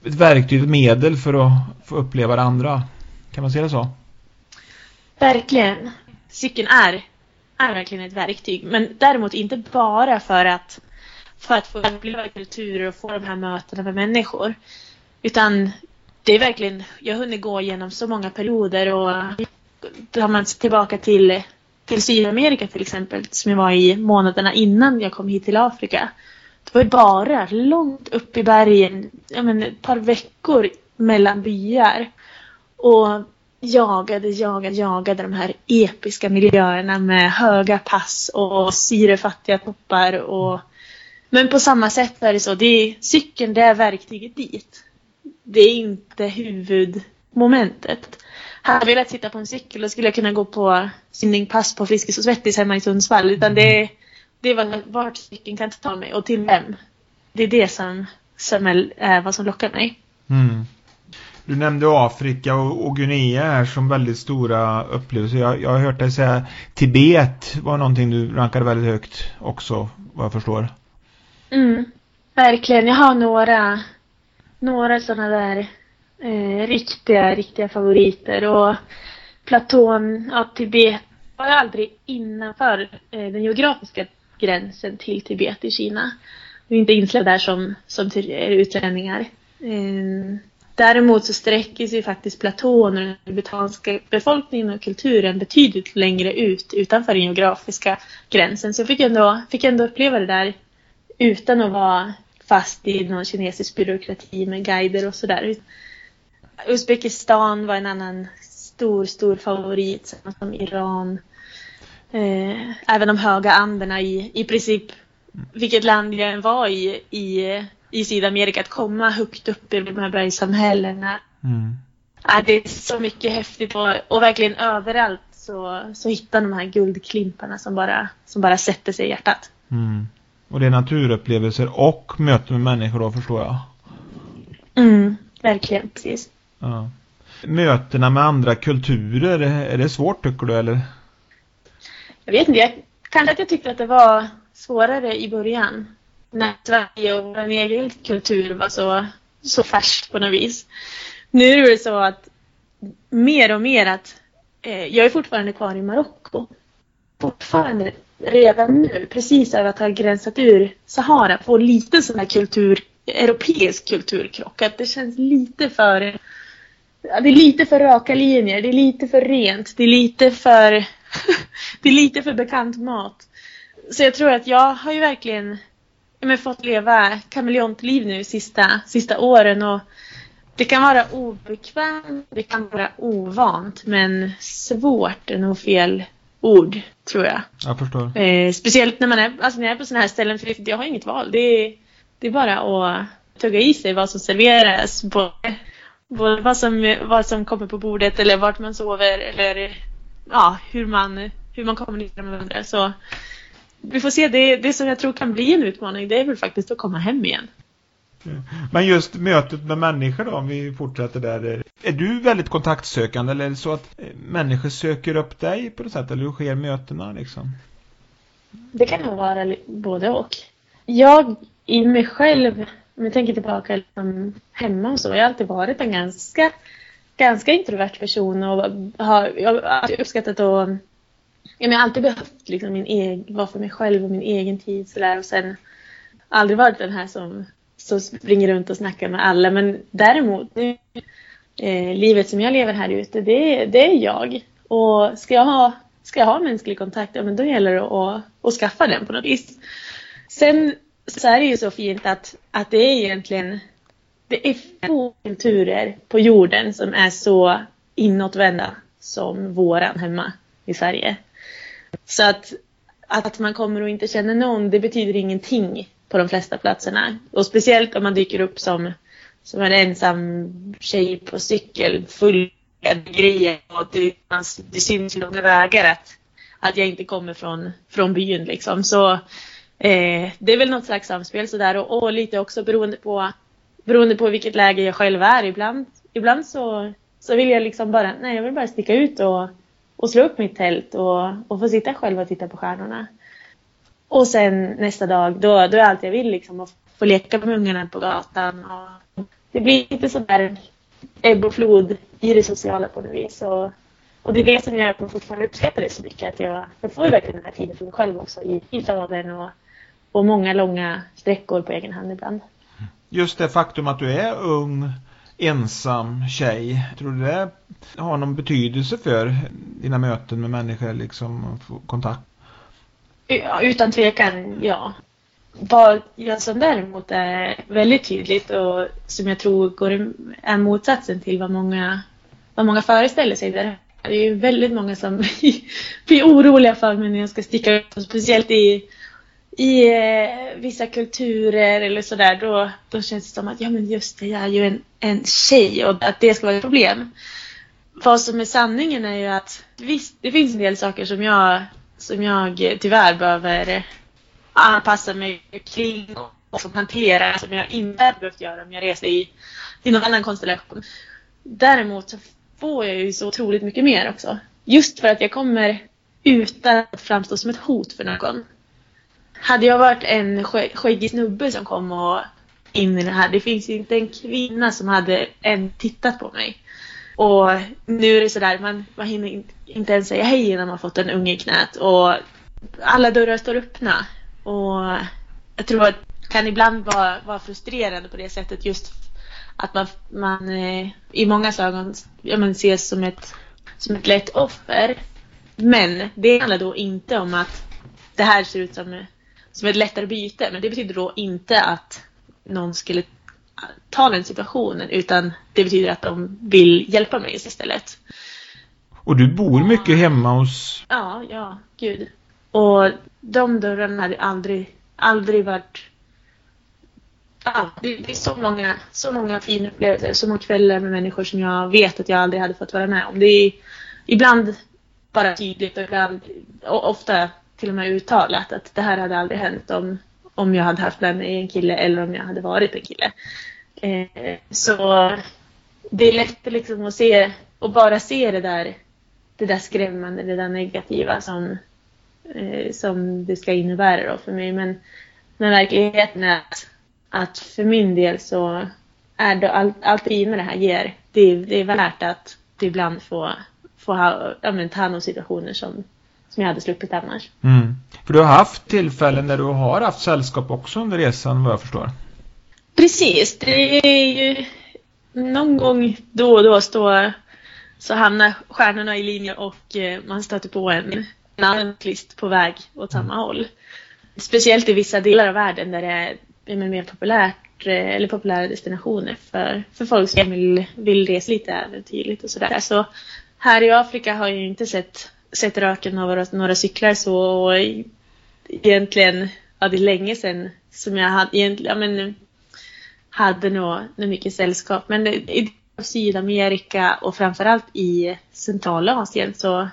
ett verktyg, ett medel för att få uppleva det andra. Kan man säga det så? Verkligen. Cykeln är, är verkligen ett verktyg men däremot inte bara för att för att få uppleva kulturer och få de här mötena med människor. Utan det är verkligen, jag har hunnit gå igenom så många perioder och tar man tillbaka till, till Sydamerika till exempel, som jag var i månaderna innan jag kom hit till Afrika. Det var ju bara långt upp i bergen, jag men, ett par veckor mellan byar. Och jagade, jagade, jagade de här episka miljöerna med höga pass och syrefattiga toppar och men på samma sätt är det så. Det är, cykeln det är verktyget dit. Det är inte huvudmomentet. Hade jag velat sitta på en cykel då skulle jag kunna gå på simningpass på Friskis och Svettis hemma i Sundsvall. Utan det, är, det är vart cykeln kan ta mig och till vem. Det är det som, som är, är vad som lockar mig. Mm. Du nämnde Afrika och, och Guinea här som väldigt stora upplevelser. Jag, jag har hört dig säga Tibet var någonting du rankade väldigt högt också, vad jag förstår. Mm, verkligen. Jag har några, några sådana där eh, riktiga, riktiga favoriter. Och Platån, ja, Tibet var jag aldrig innanför eh, den geografiska gränsen till Tibet i Kina. Vi är inte insläppta där som, som eh, utlänningar. Eh, däremot så sträcker sig faktiskt platån och den tibetanska befolkningen och kulturen betydligt längre ut utanför den geografiska gränsen. Så jag fick ändå, fick ändå uppleva det där utan att vara fast i någon kinesisk byråkrati med guider och sådär. Uzbekistan var en annan stor, stor favorit, som Iran. Eh, även de höga anderna i, i princip vilket land jag än var i, i, i Sydamerika, att komma högt upp i de här bergssamhällena. Mm. Ja, det är så mycket häftigt och, och verkligen överallt så, så hittar de här guldklimparna som bara, som bara sätter sig i hjärtat. Mm. Och det är naturupplevelser och möten med människor då förstår jag. Mm, verkligen, precis. Ja. Mötena med andra kulturer, är det svårt tycker du eller? Jag vet inte, jag, kanske att jag tyckte att det var svårare i början. När Sverige och vår egen kultur var så, så färskt på något vis. Nu är det så att mer och mer att eh, jag är fortfarande kvar i Marocko. Fortfarande redan nu, precis över att ha gränsat ur Sahara, få lite sån här kultur, europeisk kulturkrock. Att det känns lite för det är lite för raka linjer, det är lite för rent, det är lite för det är lite för bekant mat. Så jag tror att jag har ju verkligen men, fått leva kameleontliv nu sista, sista åren och det kan vara obekvämt, det kan vara ovant men svårt är nog fel ord, tror jag. Jag förstår. Eh, speciellt när man är, alltså när jag är på sådana här ställen, för jag har inget val. Det är, det är bara att tugga i sig vad som serveras, både, både vad, som, vad som kommer på bordet eller vart man sover eller ja, hur man, hur man kommunicerar med varandra. Så vi får se, det, det som jag tror kan bli en utmaning, det är väl faktiskt att komma hem igen. Men just mötet med människor då, om vi fortsätter där. Är du väldigt kontaktsökande eller är det så att eh, människor söker upp dig på något sätt? Eller hur sker mötena liksom? Det kan nog vara både och. Jag i mig själv, om jag tänker tillbaka liksom hemma och så, jag har alltid varit en ganska, ganska introvert person och har, jag har uppskattat att jag har alltid behövt liksom min egen, vara för mig själv och min egen tid sådär och sen aldrig varit den här som som springer runt och snackar med alla. Men däremot, nu, eh, livet som jag lever här ute, det, det är jag. Och ska jag ha, ska jag ha mänsklig kontakt, ja men då gäller det att, att skaffa den på något vis. Sen så är det ju så fint att, att det är egentligen det är få kulturer på jorden som är så inåtvända som våran hemma i Sverige. Så att, att man kommer och inte känner någon, det betyder ingenting på de flesta platserna. Och speciellt om man dyker upp som, som en ensam tjej på cykel full grejer och det, alltså, det syns långa vägar att, att jag inte kommer från, från byn liksom. Så eh, det är väl något slags samspel sådär och, och lite också beroende på, beroende på vilket läge jag själv är. Ibland, ibland så, så vill jag liksom bara, nej jag vill bara sticka ut och, och slå upp mitt tält och, och få sitta själv och titta på stjärnorna. Och sen nästa dag, då, då är allt jag vill liksom att få leka med ungarna på gatan. Och det blir lite sådär ebb och flod i det sociala på något vis. Och, och det är det som gör att man fortfarande uppskattar det så mycket. Att jag, jag får verkligen den här tiden för mig själv också i, i staden och, och många långa sträckor på egen hand ibland. Just det faktum att du är ung, ensam tjej, tror du det har någon betydelse för dina möten med människor, liksom kontakt? Ja, utan tvekan, ja. Vad jag som däremot är väldigt tydligt och som jag tror går, är motsatsen till vad många, vad många föreställer sig. Det är ju väldigt många som blir oroliga för mig när jag ska sticka ut. Speciellt i, i eh, vissa kulturer eller sådär. Då, då känns det som att ja men just det, jag är ju en, en tjej och att det ska vara ett problem. Vad som är sanningen är ju att visst, det finns en del saker som jag som jag tyvärr behöver eh, anpassa mig kring och hantera som jag inte hade behövt göra om jag reste i, i någon annan konstellation. Däremot så får jag ju så otroligt mycket mer också. Just för att jag kommer utan att framstå som ett hot för någon. Hade jag varit en skäggig snubbe som kom och in i det här, det finns inte en kvinna som hade än tittat på mig. Och nu är det sådär, man, man hinner inte ens säga hej innan man fått en unge i knät. Och alla dörrar står öppna. Och jag tror att det kan ibland vara, vara frustrerande på det sättet just att man, man eh, i många ögon ja, man ses som ett, som ett lätt offer. Men det handlar då inte om att det här ser ut som, som ett lättare byte. Men det betyder då inte att någon skulle ta den situationen utan det betyder att de vill hjälpa mig istället. Och du bor mycket hemma hos... Ja, ja, gud. Och de dörrarna hade aldrig, aldrig varit... Ja, det, det är så många, så många fina upplevelser, så många kvällar med människor som jag vet att jag aldrig hade fått vara med om. Det är ibland bara tydligt och ibland, och ofta till och med uttalat att det här hade aldrig hänt om, om jag hade haft med mig en kille eller om jag hade varit en kille. Eh, så det är lätt liksom att se och bara se det där, det där skrämmande, det där negativa som, eh, som det ska innebära då för mig. Men, men verkligheten är att, att för min del så är det allt, allt det fina det här ger, det, det är värt att ibland få, få ha, ja, men, ta hand om situationer som, som jag hade sluppit annars. Mm. För du har haft tillfällen där du har haft sällskap också under resan vad jag förstår. Precis, det är ju någon gång då och då står, så hamnar stjärnorna i linje och eh, man stöter på en, en annan kvist på väg åt samma mm. håll. Speciellt i vissa delar av världen där det är mer populärt eh, eller populära destinationer för, för folk som vill, vill resa lite äventyrligt och sådär. Så här i Afrika har jag inte sett, sett röken av några, några cyklar så egentligen, ja det är länge sedan som jag hade, egentligen, ja men hade nog, nog mycket sällskap. Men i Sydamerika och framförallt i Centralasien så,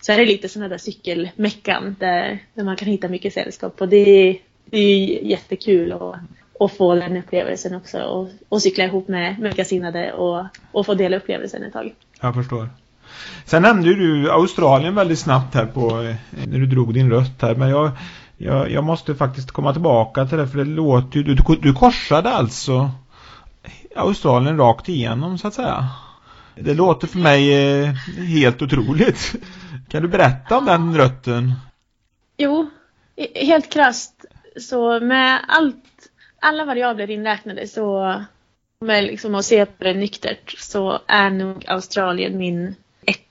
så är det lite sådana där cykelmeckan där, där man kan hitta mycket sällskap. Och det, är, det är jättekul att, att få den upplevelsen också och, och cykla ihop med, med och, och få dela upplevelsen ett tag. Jag förstår. Sen nämnde du Australien väldigt snabbt här på eh, när du drog din röst här. Men jag, jag, jag måste faktiskt komma tillbaka till det för det låter ju, du, du korsade alltså Australien rakt igenom så att säga. Det låter för mig eh, helt otroligt. Kan du berätta om den rötten? Jo, helt krast så med allt, alla variabler inräknade så med liksom att se på det nyktert så är nog Australien min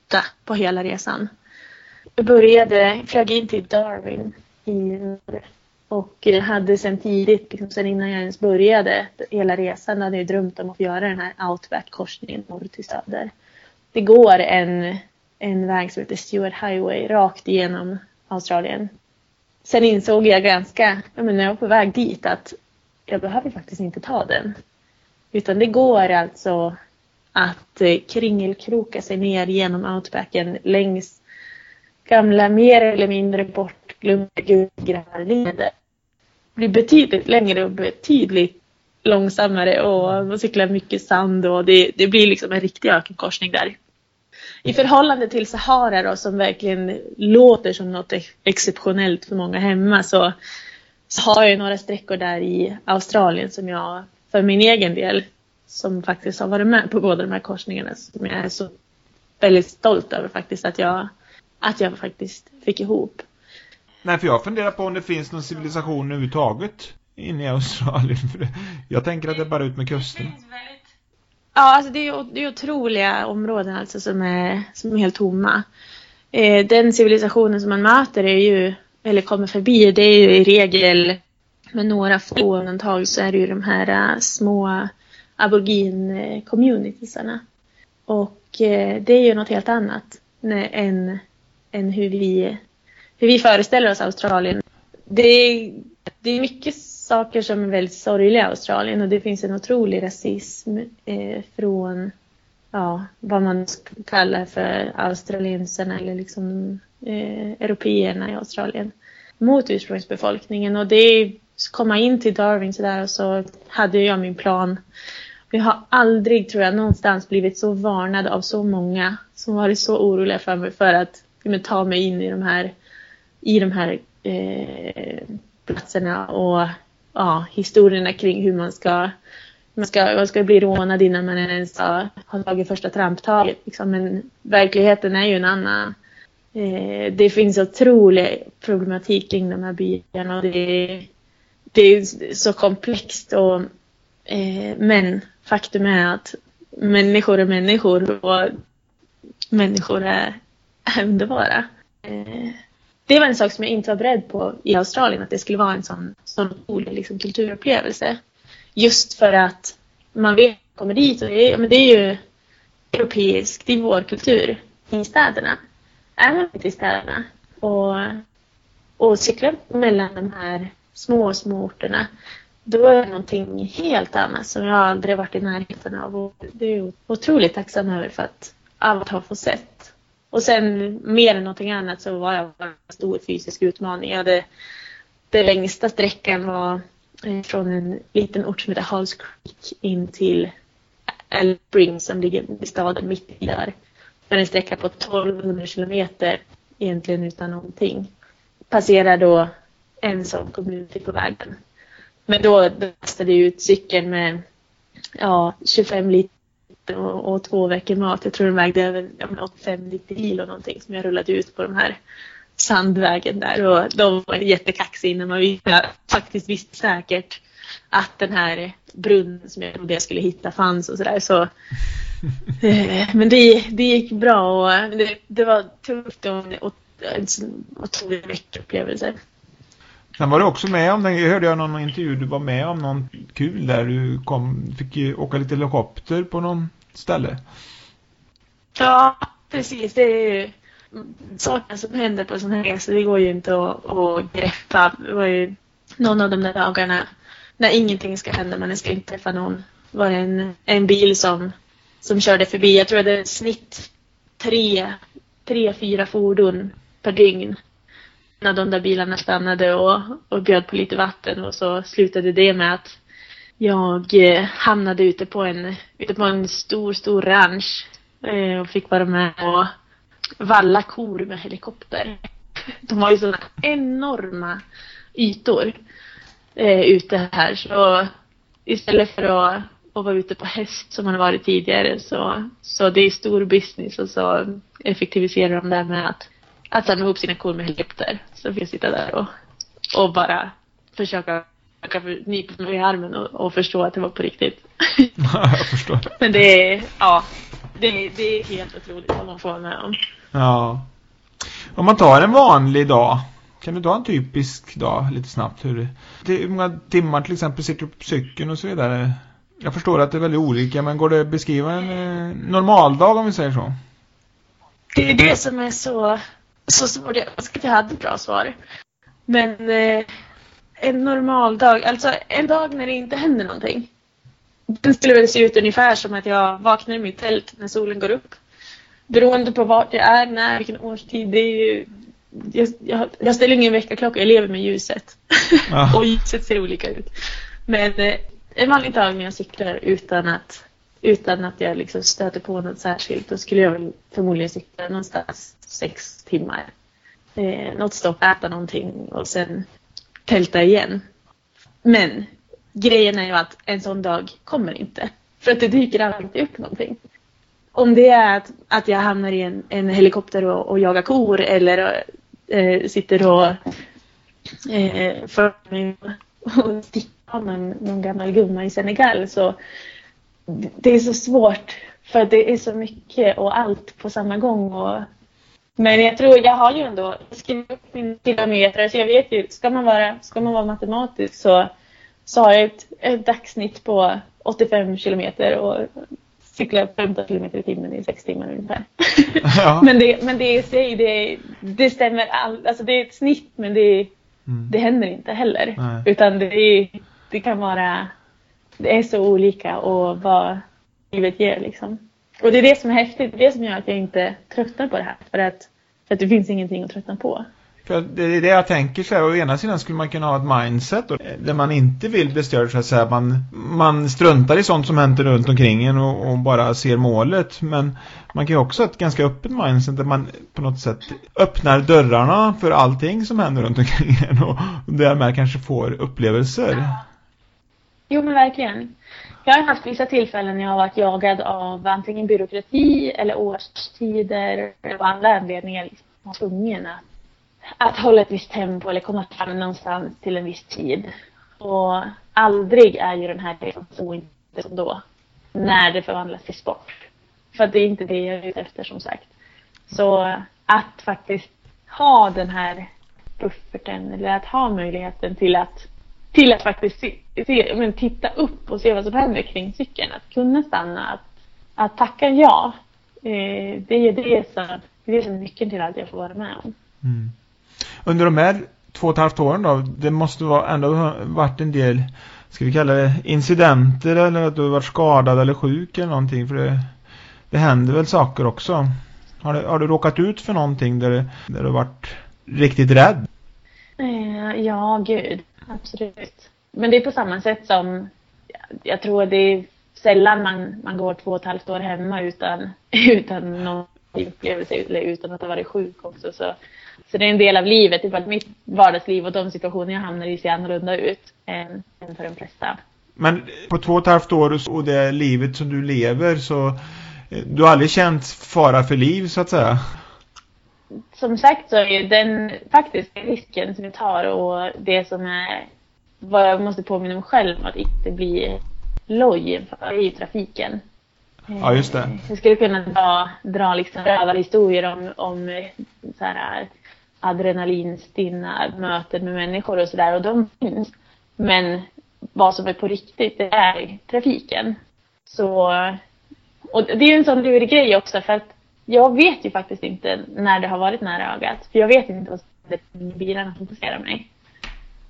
etta på hela resan. Jag började, flög in till Darwin i och eh, hade sen tidigt, liksom sen innan jag ens började hela resan, hade jag drömt om att få göra den här outback-korsningen norr till söder. det går en, en väg som heter Stewart Highway rakt igenom Australien. Sen insåg jag ganska, jag menar, när jag var på väg dit att jag behöver faktiskt inte ta den. Utan det går alltså att eh, kringelkroka sig ner genom outbacken längs gamla mer eller mindre bortglömda grävleder. Det blir betydligt längre och betydligt långsammare och man cyklar mycket sand och det, det blir liksom en riktig ökenkorsning där. I förhållande till Sahara då, som verkligen låter som något exceptionellt för många hemma så, så har jag några sträckor där i Australien som jag för min egen del som faktiskt har varit med på båda de här korsningarna som jag är så väldigt stolt över faktiskt att jag, att jag faktiskt fick ihop. Nej, för jag funderar på om det finns någon civilisation överhuvudtaget inne i Australien. För jag tänker att det är bara ut med kusten. Ja, alltså det är, det är otroliga områden alltså som är, som är helt tomma. Eh, den civilisationen som man möter är ju, eller kommer förbi, det är ju i regel med några få undantag så är det ju de här uh, små aborigin-communitiesarna. Och eh, det är ju något helt annat än, än hur, vi, hur vi föreställer oss Australien. Det är, det är mycket saker som är väldigt sorgliga i Australien och det finns en otrolig rasism eh, från ja, vad man kallar för australiensarna eller liksom eh, européerna i Australien mot ursprungsbefolkningen och det komma in till Darwin sådär och så hade jag min plan. Jag har aldrig, tror jag, någonstans blivit så varnad av så många som varit så oroliga för mig för att men, ta mig in i de här, i de här eh, platserna och ja, historierna kring hur man ska man ska, man ska bli rånad innan man ens har, har tagit första tramptaget. Liksom. Men verkligheten är ju en annan. Eh, det finns otrolig problematik kring de här byarna och det, det är så komplext. Och, eh, men faktum är att människor är människor och människor är, är underbara. Eh, det var en sak som jag inte var beredd på i Australien, att det skulle vara en sån, sån otrolig liksom, kulturupplevelse. Just för att man vet kommer dit och det är, men det är ju europeisk, det är vår kultur i städerna. Är man i städerna och, och cyklar mellan de här små, små orterna, då är det någonting helt annat som jag aldrig varit i närheten av. Och det är jag otroligt tacksam över för att, allt har fått sett. Och sen mer än någonting annat så var jag en stor fysisk utmaning. Jag hade, den längsta sträckan var eh, från en liten ort som heter Halls Creek in till Alice som ligger i staden mitt i där. Med en sträcka på 1200 kilometer egentligen utan någonting. Passerar då en sån community på vägen. Men då lastade jag ut cykeln med ja, 25 liter och, och, två veckor mat. Jag tror den vägde över 85 liter kilo någonting som jag rullade ut på den här sandvägen där. Och de var jättekaxiga när man faktiskt visste säkert att den här brunnen som jag trodde jag skulle hitta fanns och sådär. Så, eh, men det, det gick bra och det, det var tufft och en otrolig veckupplevelse. Sen var du också med om, jag hörde jag någon intervju, du var med om någon kul där du kom, fick åka lite helikopter på någon ställe. Ja, precis. Det är ju saker som händer på sådana här resor. Det går ju inte att, att greppa. Det var ju någon av de där dagarna när ingenting ska hända, men det ska inte träffa någon. var det en, en bil som, som körde förbi. Jag tror det är snitt tre, tre, fyra fordon per dygn när de där bilarna stannade och, och bjöd på lite vatten och så slutade det med att jag eh, hamnade ute på en, ute på en stor, stor ranch eh, och fick vara med och valla kor med helikopter. De har ju sådana enorma ytor eh, ute här så istället för att, att vara ute på häst som man har varit tidigare så, så det är stor business och så effektiviserar de det med att att samla ihop sina kor med helikopter. Så fick jag sitta där och, och bara försöka nypa mig i armen och, och, förstå att det var på riktigt. jag förstår. Men det är, ja, det, det är helt otroligt vad man får med om. Ja. Om man tar en vanlig dag, kan du ta en typisk dag lite snabbt? Hur, det, hur många timmar till exempel sitter du på cykeln och så vidare? Jag förstår att det är väldigt olika, men går det att beskriva en eh, normaldag om vi säger så? Det är det som är så, så svårt. Jag önskar att jag hade ett bra svar. Men eh, en normal dag, alltså en dag när det inte händer någonting. Den skulle väl se ut ungefär som att jag vaknar i mitt tält när solen går upp. Beroende på vart jag är, när, vilken årstid. Det är ju, jag, jag, jag ställer ingen väckarklocka, jag lever med ljuset. Ja. och ljuset ser olika ut. Men eh, en vanlig dag när jag cyklar utan att, utan att jag liksom stöter på något särskilt, då skulle jag väl förmodligen sitta någonstans sex timmar. Eh, något stopp, äta någonting och sen tälta igen. Men grejen är ju att en sån dag kommer inte. För att det dyker alltid upp någonting. Om det är att, att jag hamnar i en, en helikopter och, och jagar kor eller eh, sitter och eh, för mig och stickar någon, någon gammal gumma i Senegal så det är så svårt för det är så mycket och allt på samma gång. Och, men jag tror, jag har ju ändå skrivit upp min kilometer så jag vet ju, ska man vara, ska man vara matematisk så, så har jag ett, ett dagssnitt på 85 kilometer och cyklar 15 kilometer i timmen i sex timmar ungefär. Ja. men, det, men det i sig, det, det stämmer all, alltså det är ett snitt men det, mm. det händer inte heller. Nej. Utan det, det kan vara, det är så olika och vad livet ger liksom. Och det är det som är häftigt, det är det som gör att jag inte tröttnar på det här. För att, för att det finns ingenting att tröttna på. För det är det jag tänker så här, å ena sidan skulle man kunna ha ett mindset och, där man inte vill bli störd så att säga. Man, man struntar i sånt som händer runt omkring en och, och, bara ser målet. Men man kan ju också ha ett ganska öppet mindset där man på något sätt öppnar dörrarna för allting som händer runt omkring en och, och därmed kanske får upplevelser. Jo men verkligen. Jag har haft vissa tillfällen när jag har varit jagad av antingen byråkrati eller årstider eller andra anledningar. Liksom, tvungen att att hålla ett visst tempo eller komma fram någonstans till en viss tid. Och aldrig är ju den här resan så inte som då. När det förvandlas till sport. För det är inte det jag är ute efter som sagt. Så att faktiskt ha den här bufferten eller att ha möjligheten till att till att faktiskt se, se, men titta upp och se vad som händer kring cykeln. Att kunna stanna, att, att tacka ja. Eh, det är det som, det är som nyckeln till allt jag får vara med om. Mm under de här två och ett halvt åren då, det måste vara ändå varit en del, ska vi kalla det incidenter eller att du har varit skadad eller sjuk eller någonting för det, det händer väl saker också. Har du, har du råkat ut för någonting där, där du har varit riktigt rädd? Eh, ja, gud. Absolut. Men det är på samma sätt som jag tror det är sällan man, man går två och ett halvt år hemma utan, utan någon upplevelse eller utan att ha varit sjuk också. Så så det är en del av livet, ifall mitt vardagsliv och de situationer jag hamnar i ser annorlunda ut än, än för de flesta. Men på två och ett halvt år och det livet som du lever så eh, du har aldrig känt fara för liv så att säga? Som sagt så är den faktiska risken som jag tar och det som är vad jag måste påminna mig själv att inte bli loj i trafiken. Ja, just det. Jag skulle kunna dra, dra liksom rövarhistorier om, om så här, adrenalinstinna möten med människor och sådär och de finns. Men vad som är på riktigt, det är trafiken. Så, och det är ju en sån lurig grej också för att jag vet ju faktiskt inte när det har varit nära ögat. För jag vet inte vad som bilarna som passerar mig.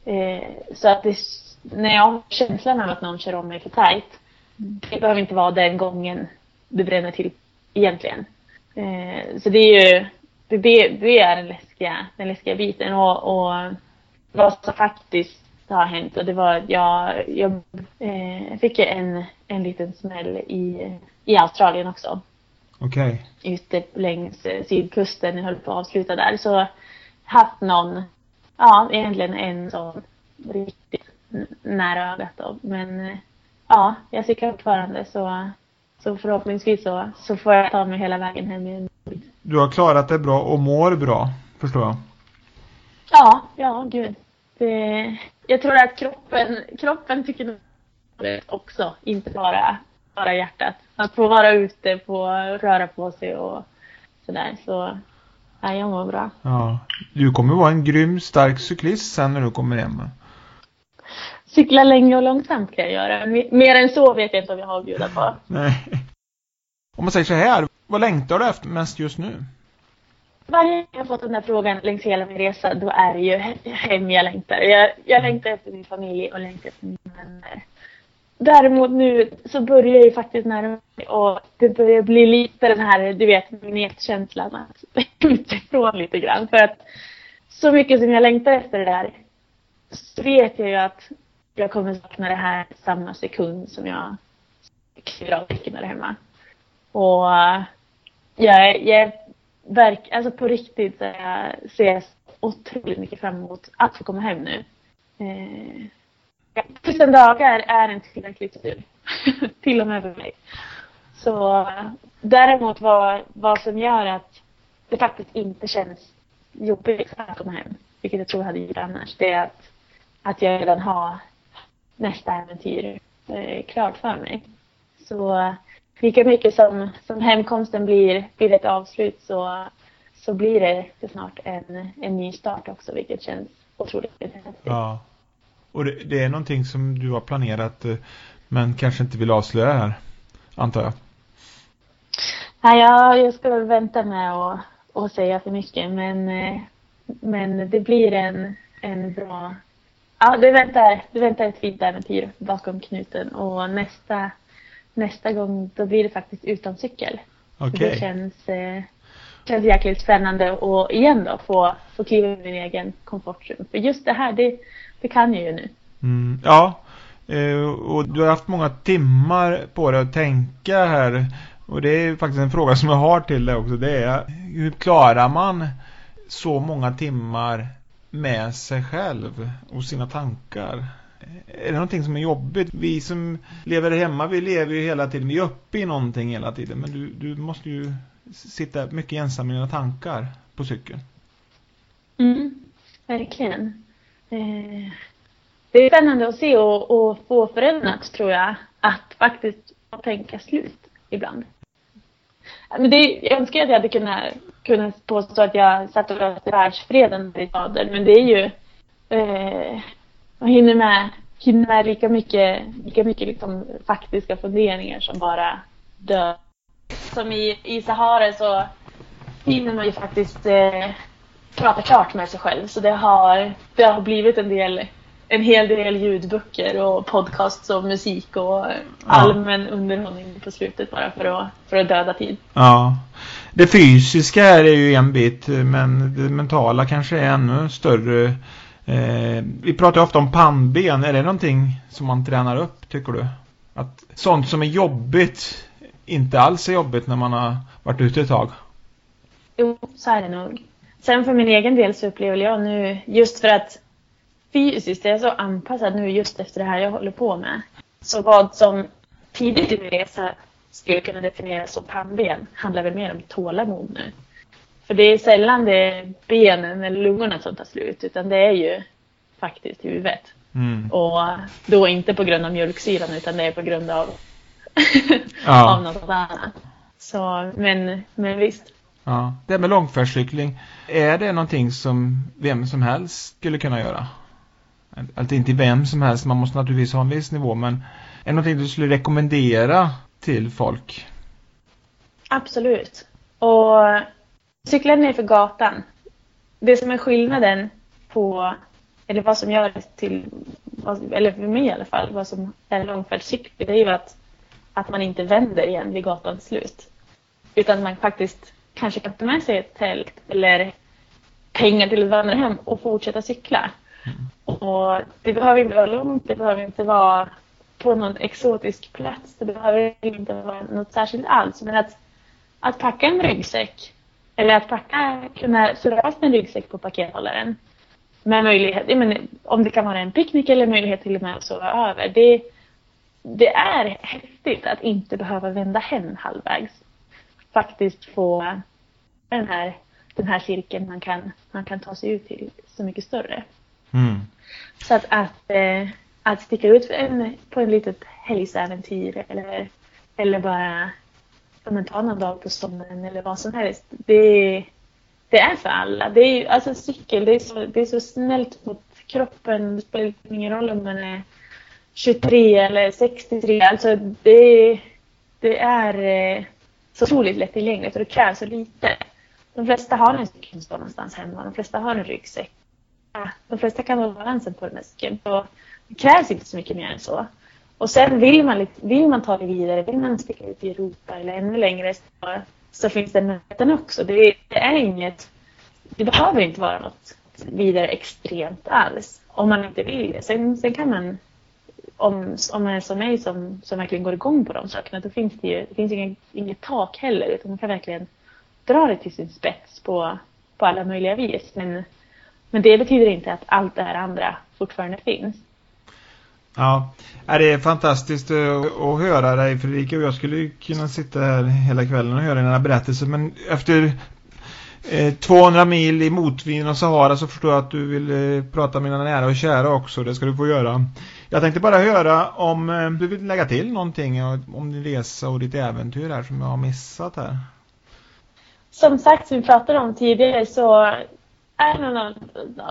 Eh, så att det, när jag har känslan av att någon kör om mig för tajt, det behöver inte vara den gången det bränner till egentligen. Eh, så det är ju det, det är den läskiga, den läskiga biten. Och, och vad som faktiskt har hänt och det var att jag, jag eh, fick en, en liten smäll i, i Australien också. Okej. Okay. Ute längs eh, sydkusten, jag höll på att avsluta där. Så haft någon, ja egentligen en sån riktigt nära ögat då. Men eh, ja, jag cyklar fortfarande så, så förhoppningsvis så, så får jag ta mig hela vägen hem igen du har klarat det bra och mår bra, förstår jag. Ja, ja, gud. Det, jag tror att kroppen, kroppen tycker nog också, inte bara, bara hjärtat. Att få vara ute, få röra på sig och sådär. Så, ja, jag mår bra. Ja, du kommer vara en grym, stark cyklist sen när du kommer hem. cykla länge och långsamt kan jag göra. Mer än så vet jag inte om jag har att bjuda på. Nej. Om man säger så här, vad längtar du efter mest just nu? Varje gång jag har fått den här frågan längs hela min resa, då är det ju hem jag längtar. Jag, jag längtar efter min familj och längtar efter mina vänner. Däremot nu så börjar jag ju faktiskt närma mig och det börjar bli lite den här, du vet, magnetkänslan att alltså, utifrån lite grann. För att så mycket som jag längtar efter det där så vet jag ju att jag kommer sakna det här samma sekund som jag kliver av däcken där hemma. Och jag, jag verk, alltså på riktigt så jag ser jag otroligt mycket fram emot att få komma hem nu. Eh, tusen dagar är en tillräcklig tur. Till och med för mig. Så däremot vad, vad som gör att det faktiskt inte känns jobbigt att komma hem, vilket jag tror hade gjort annars, det är att, att jag redan har nästa äventyr eh, klart för mig. Så lika mycket som, som hemkomsten blir, blir ett avslut så, så blir det snart en, en ny start också, vilket känns otroligt häftigt. Ja. Och det, det, är någonting som du har planerat eh, men kanske inte vill avslöja här, antar jag? Nej, jag, jag ska väl vänta med att, att säga för mycket, men, eh, men det blir en, en bra... Ja, det väntar, det väntar ett fint äventyr bakom knuten och nästa nästa gång då blir det faktiskt utan cykel. Okay. Det känns, eh, känns jäkligt spännande och igen då få, få kliva i min egen komfortzon. För just det här, det, det kan jag ju nu. Mm, ja, eh, och du har haft många timmar på dig att tänka här. Och det är faktiskt en fråga som jag har till dig också. Det är hur klarar man så många timmar med sig själv och sina tankar? är det någonting som är jobbigt? Vi som lever hemma, vi lever ju hela tiden, vi är uppe i någonting hela tiden. Men du, du måste ju sitta mycket ensam i dina tankar på cykeln. Mm, verkligen. Eh, det är spännande att se och, och få förändrat tror jag, att faktiskt tänka slut ibland. Eh, men det, jag önskar att jag hade kunnat, kunnat påstå att jag satt och löste världsfreden i staden, men det är ju eh, man hinner med, hinner med lika mycket, lika mycket liksom faktiska funderingar som bara dör. Som i, i Sahara så hinner man ju faktiskt eh, prata klart med sig själv. Så det har, det har blivit en del en hel del ljudböcker och podcasts och musik och allmän ja. underhållning på slutet bara för att, för att döda tid. Ja. Det fysiska är ju en bit men det mentala kanske är ännu större Eh, vi pratar ofta om pannben. Är det någonting som man tränar upp, tycker du? Att sånt som är jobbigt inte alls är jobbigt när man har varit ute ett tag? Jo, så är det nog. Sen för min egen del så upplever jag nu, just för att fysiskt är jag så anpassad nu just efter det här jag håller på med. Så vad som tidigt i min resa skulle kunna definieras som pannben handlar väl mer om tålamod nu. För det är sällan det är benen eller lungorna som tar slut utan det är ju faktiskt huvudet. Mm. Och då inte på grund av mjölksyran utan det är på grund av, ja. av något annat. Så, men, men visst. Ja. Det med långfärdscykling, är det någonting som vem som helst skulle kunna göra? Alltså inte vem som helst, man måste naturligtvis ha en viss nivå, men är det någonting du skulle rekommendera till folk? Absolut. Och cykla ner för gatan. Det som är skillnaden på, eller vad som gör det till, eller för mig i alla fall, vad som är långfärdscykling långfärdscykel, det är ju att, att man inte vänder igen vid gatans slut. Utan man faktiskt kanske kan ta med sig ett tält eller pengar till ett vandrarhem och fortsätta cykla. Mm. Och det behöver inte vara långt, det behöver inte vara på någon exotisk plats, det behöver inte vara något särskilt alls. Men att, att packa en ryggsäck eller att packa, kunna surra fast en ryggsäck på pakethållaren. Med möjlighet, men, om det kan vara en picknick eller möjlighet till och med att sova över. Det, det är häftigt att inte behöva vända hem halvvägs. Faktiskt få den här, den här cirkeln man kan, man kan ta sig ut till så mycket större. Mm. Så att, att, eh, att sticka ut en, på en litet helgsäventyr eller, eller bara men, ta någon dag på sommaren eller vad som helst. Det, det är för alla. Det är, alltså cykel, det är, så, det är så snällt mot kroppen. Det spelar ingen roll om man är 23 eller 63. Alltså det, det är eh, så otroligt lättillgängligt och det krävs så lite. De flesta har en cykel som någonstans hemma. De flesta har en ryggsäck. De flesta kan hålla balansen på den här cykeln. Så det krävs inte så mycket mer än så. Och sen vill man, vill man ta det vidare, vill man sticka ut i Europa eller ännu längre så, så finns den möjligheten också. Det, det, är inget, det behöver inte vara något vidare extremt alls om man inte vill det. Sen, sen kan man, om, om man är som mig som, som verkligen går igång på de sakerna, då finns det ju det finns inget, inget tak heller utan man kan verkligen dra det till sin spets på, på alla möjliga vis. Men, men det betyder inte att allt det här andra fortfarande finns. Ja, det är fantastiskt att höra dig Fredrika och jag skulle kunna sitta här hela kvällen och höra dina berättelser men efter eh, 200 mil i motvind och Sahara så förstår jag att du vill eh, prata med dina nära och kära också, det ska du få göra. Jag tänkte bara höra om eh, du vill lägga till någonting om din resa och ditt äventyr här som jag har missat här. Som sagt, som vi pratade om tidigare så är det någon,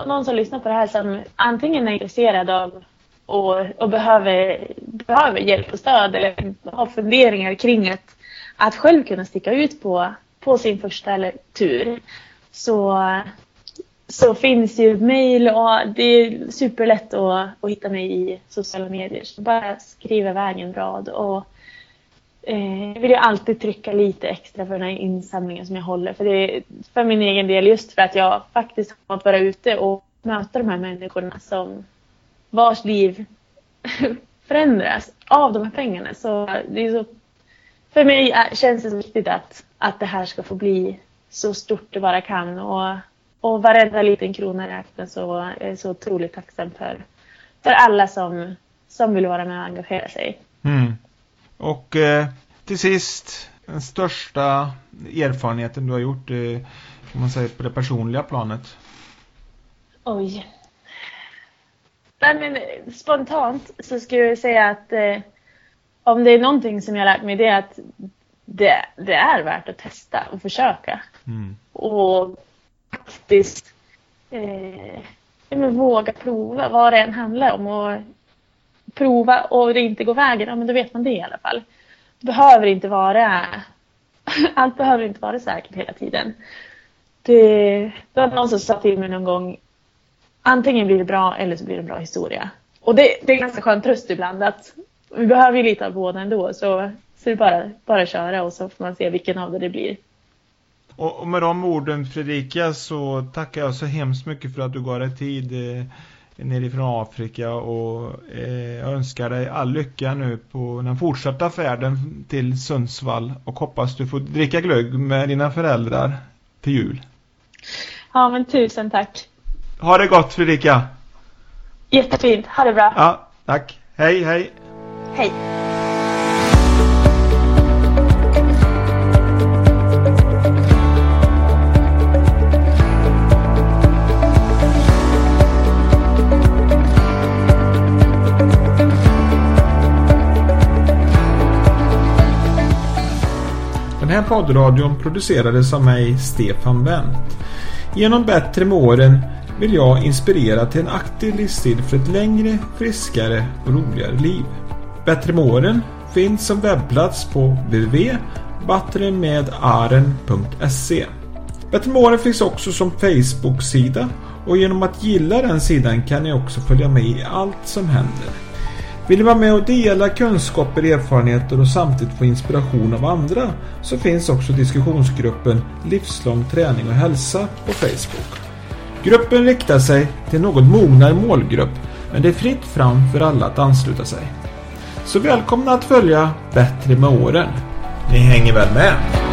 någon som lyssnar på det här som antingen är intresserad av och, och behöver, behöver hjälp och stöd eller har funderingar kring att, att själv kunna sticka ut på, på sin första eller, tur så, så finns ju mejl och det är superlätt att, att hitta mig i sociala medier. Så bara skriv iväg en rad och eh, jag vill ju alltid trycka lite extra för den här insamlingen som jag håller. För, det, för min egen del, just för att jag faktiskt har fått vara ute och möta de här människorna som vars liv förändras av de här pengarna. Så det är så, för mig känns det så viktigt att, att det här ska få bli så stort det bara kan. Och, och varenda liten krona räknas så jag är så otroligt tacksam för, för alla som, som vill vara med och engagera sig. Mm. Och eh, till sist, den största erfarenheten du har gjort eh, kan man säga på det personliga planet? Oj. Nej, men spontant så skulle jag säga att eh, om det är någonting som jag lärt mig det är att det, det är värt att testa och försöka. Mm. Och faktiskt eh, men våga prova vad det än handlar om. Och prova och det inte går vägen, ja men då vet man det i alla fall. Det behöver inte vara allt behöver inte vara säkert hela tiden. Det, det var någon som sa till mig någon gång antingen blir det bra eller så blir det en bra historia. Och det, det är ganska skön tröst ibland att vi behöver ju lite av båda ändå så, så det är bara, bara köra och så får man se vilken av det det blir. Och, med de orden Fredrika så tackar jag så hemskt mycket för att du gav dig tid eh, nerifrån Afrika och eh, jag önskar dig all lycka nu på den fortsatta färden till Sundsvall och hoppas du får dricka glögg med dina föräldrar till jul. Ja men tusen tack. Ha det gott Fredrika. Jättefint. Ha det bra. Ja, tack. Hej, hej. Hej. Den poddradion producerades av mig, Stefan Wendt. Genom Bättre med åren vill jag inspirera till en aktiv livsstil för ett längre, friskare och roligare liv. Bättre med åren finns som webbplats på www.battremedaren.se Bättre med åren finns också som Facebook-sida och genom att gilla den sidan kan ni också följa med i allt som händer. Vill du vara med och dela kunskaper, erfarenheter och samtidigt få inspiration av andra så finns också diskussionsgruppen Livslång träning och hälsa på Facebook. Gruppen riktar sig till något mognare målgrupp men det är fritt fram för alla att ansluta sig. Så välkomna att följa Bättre med åren. Ni hänger väl med?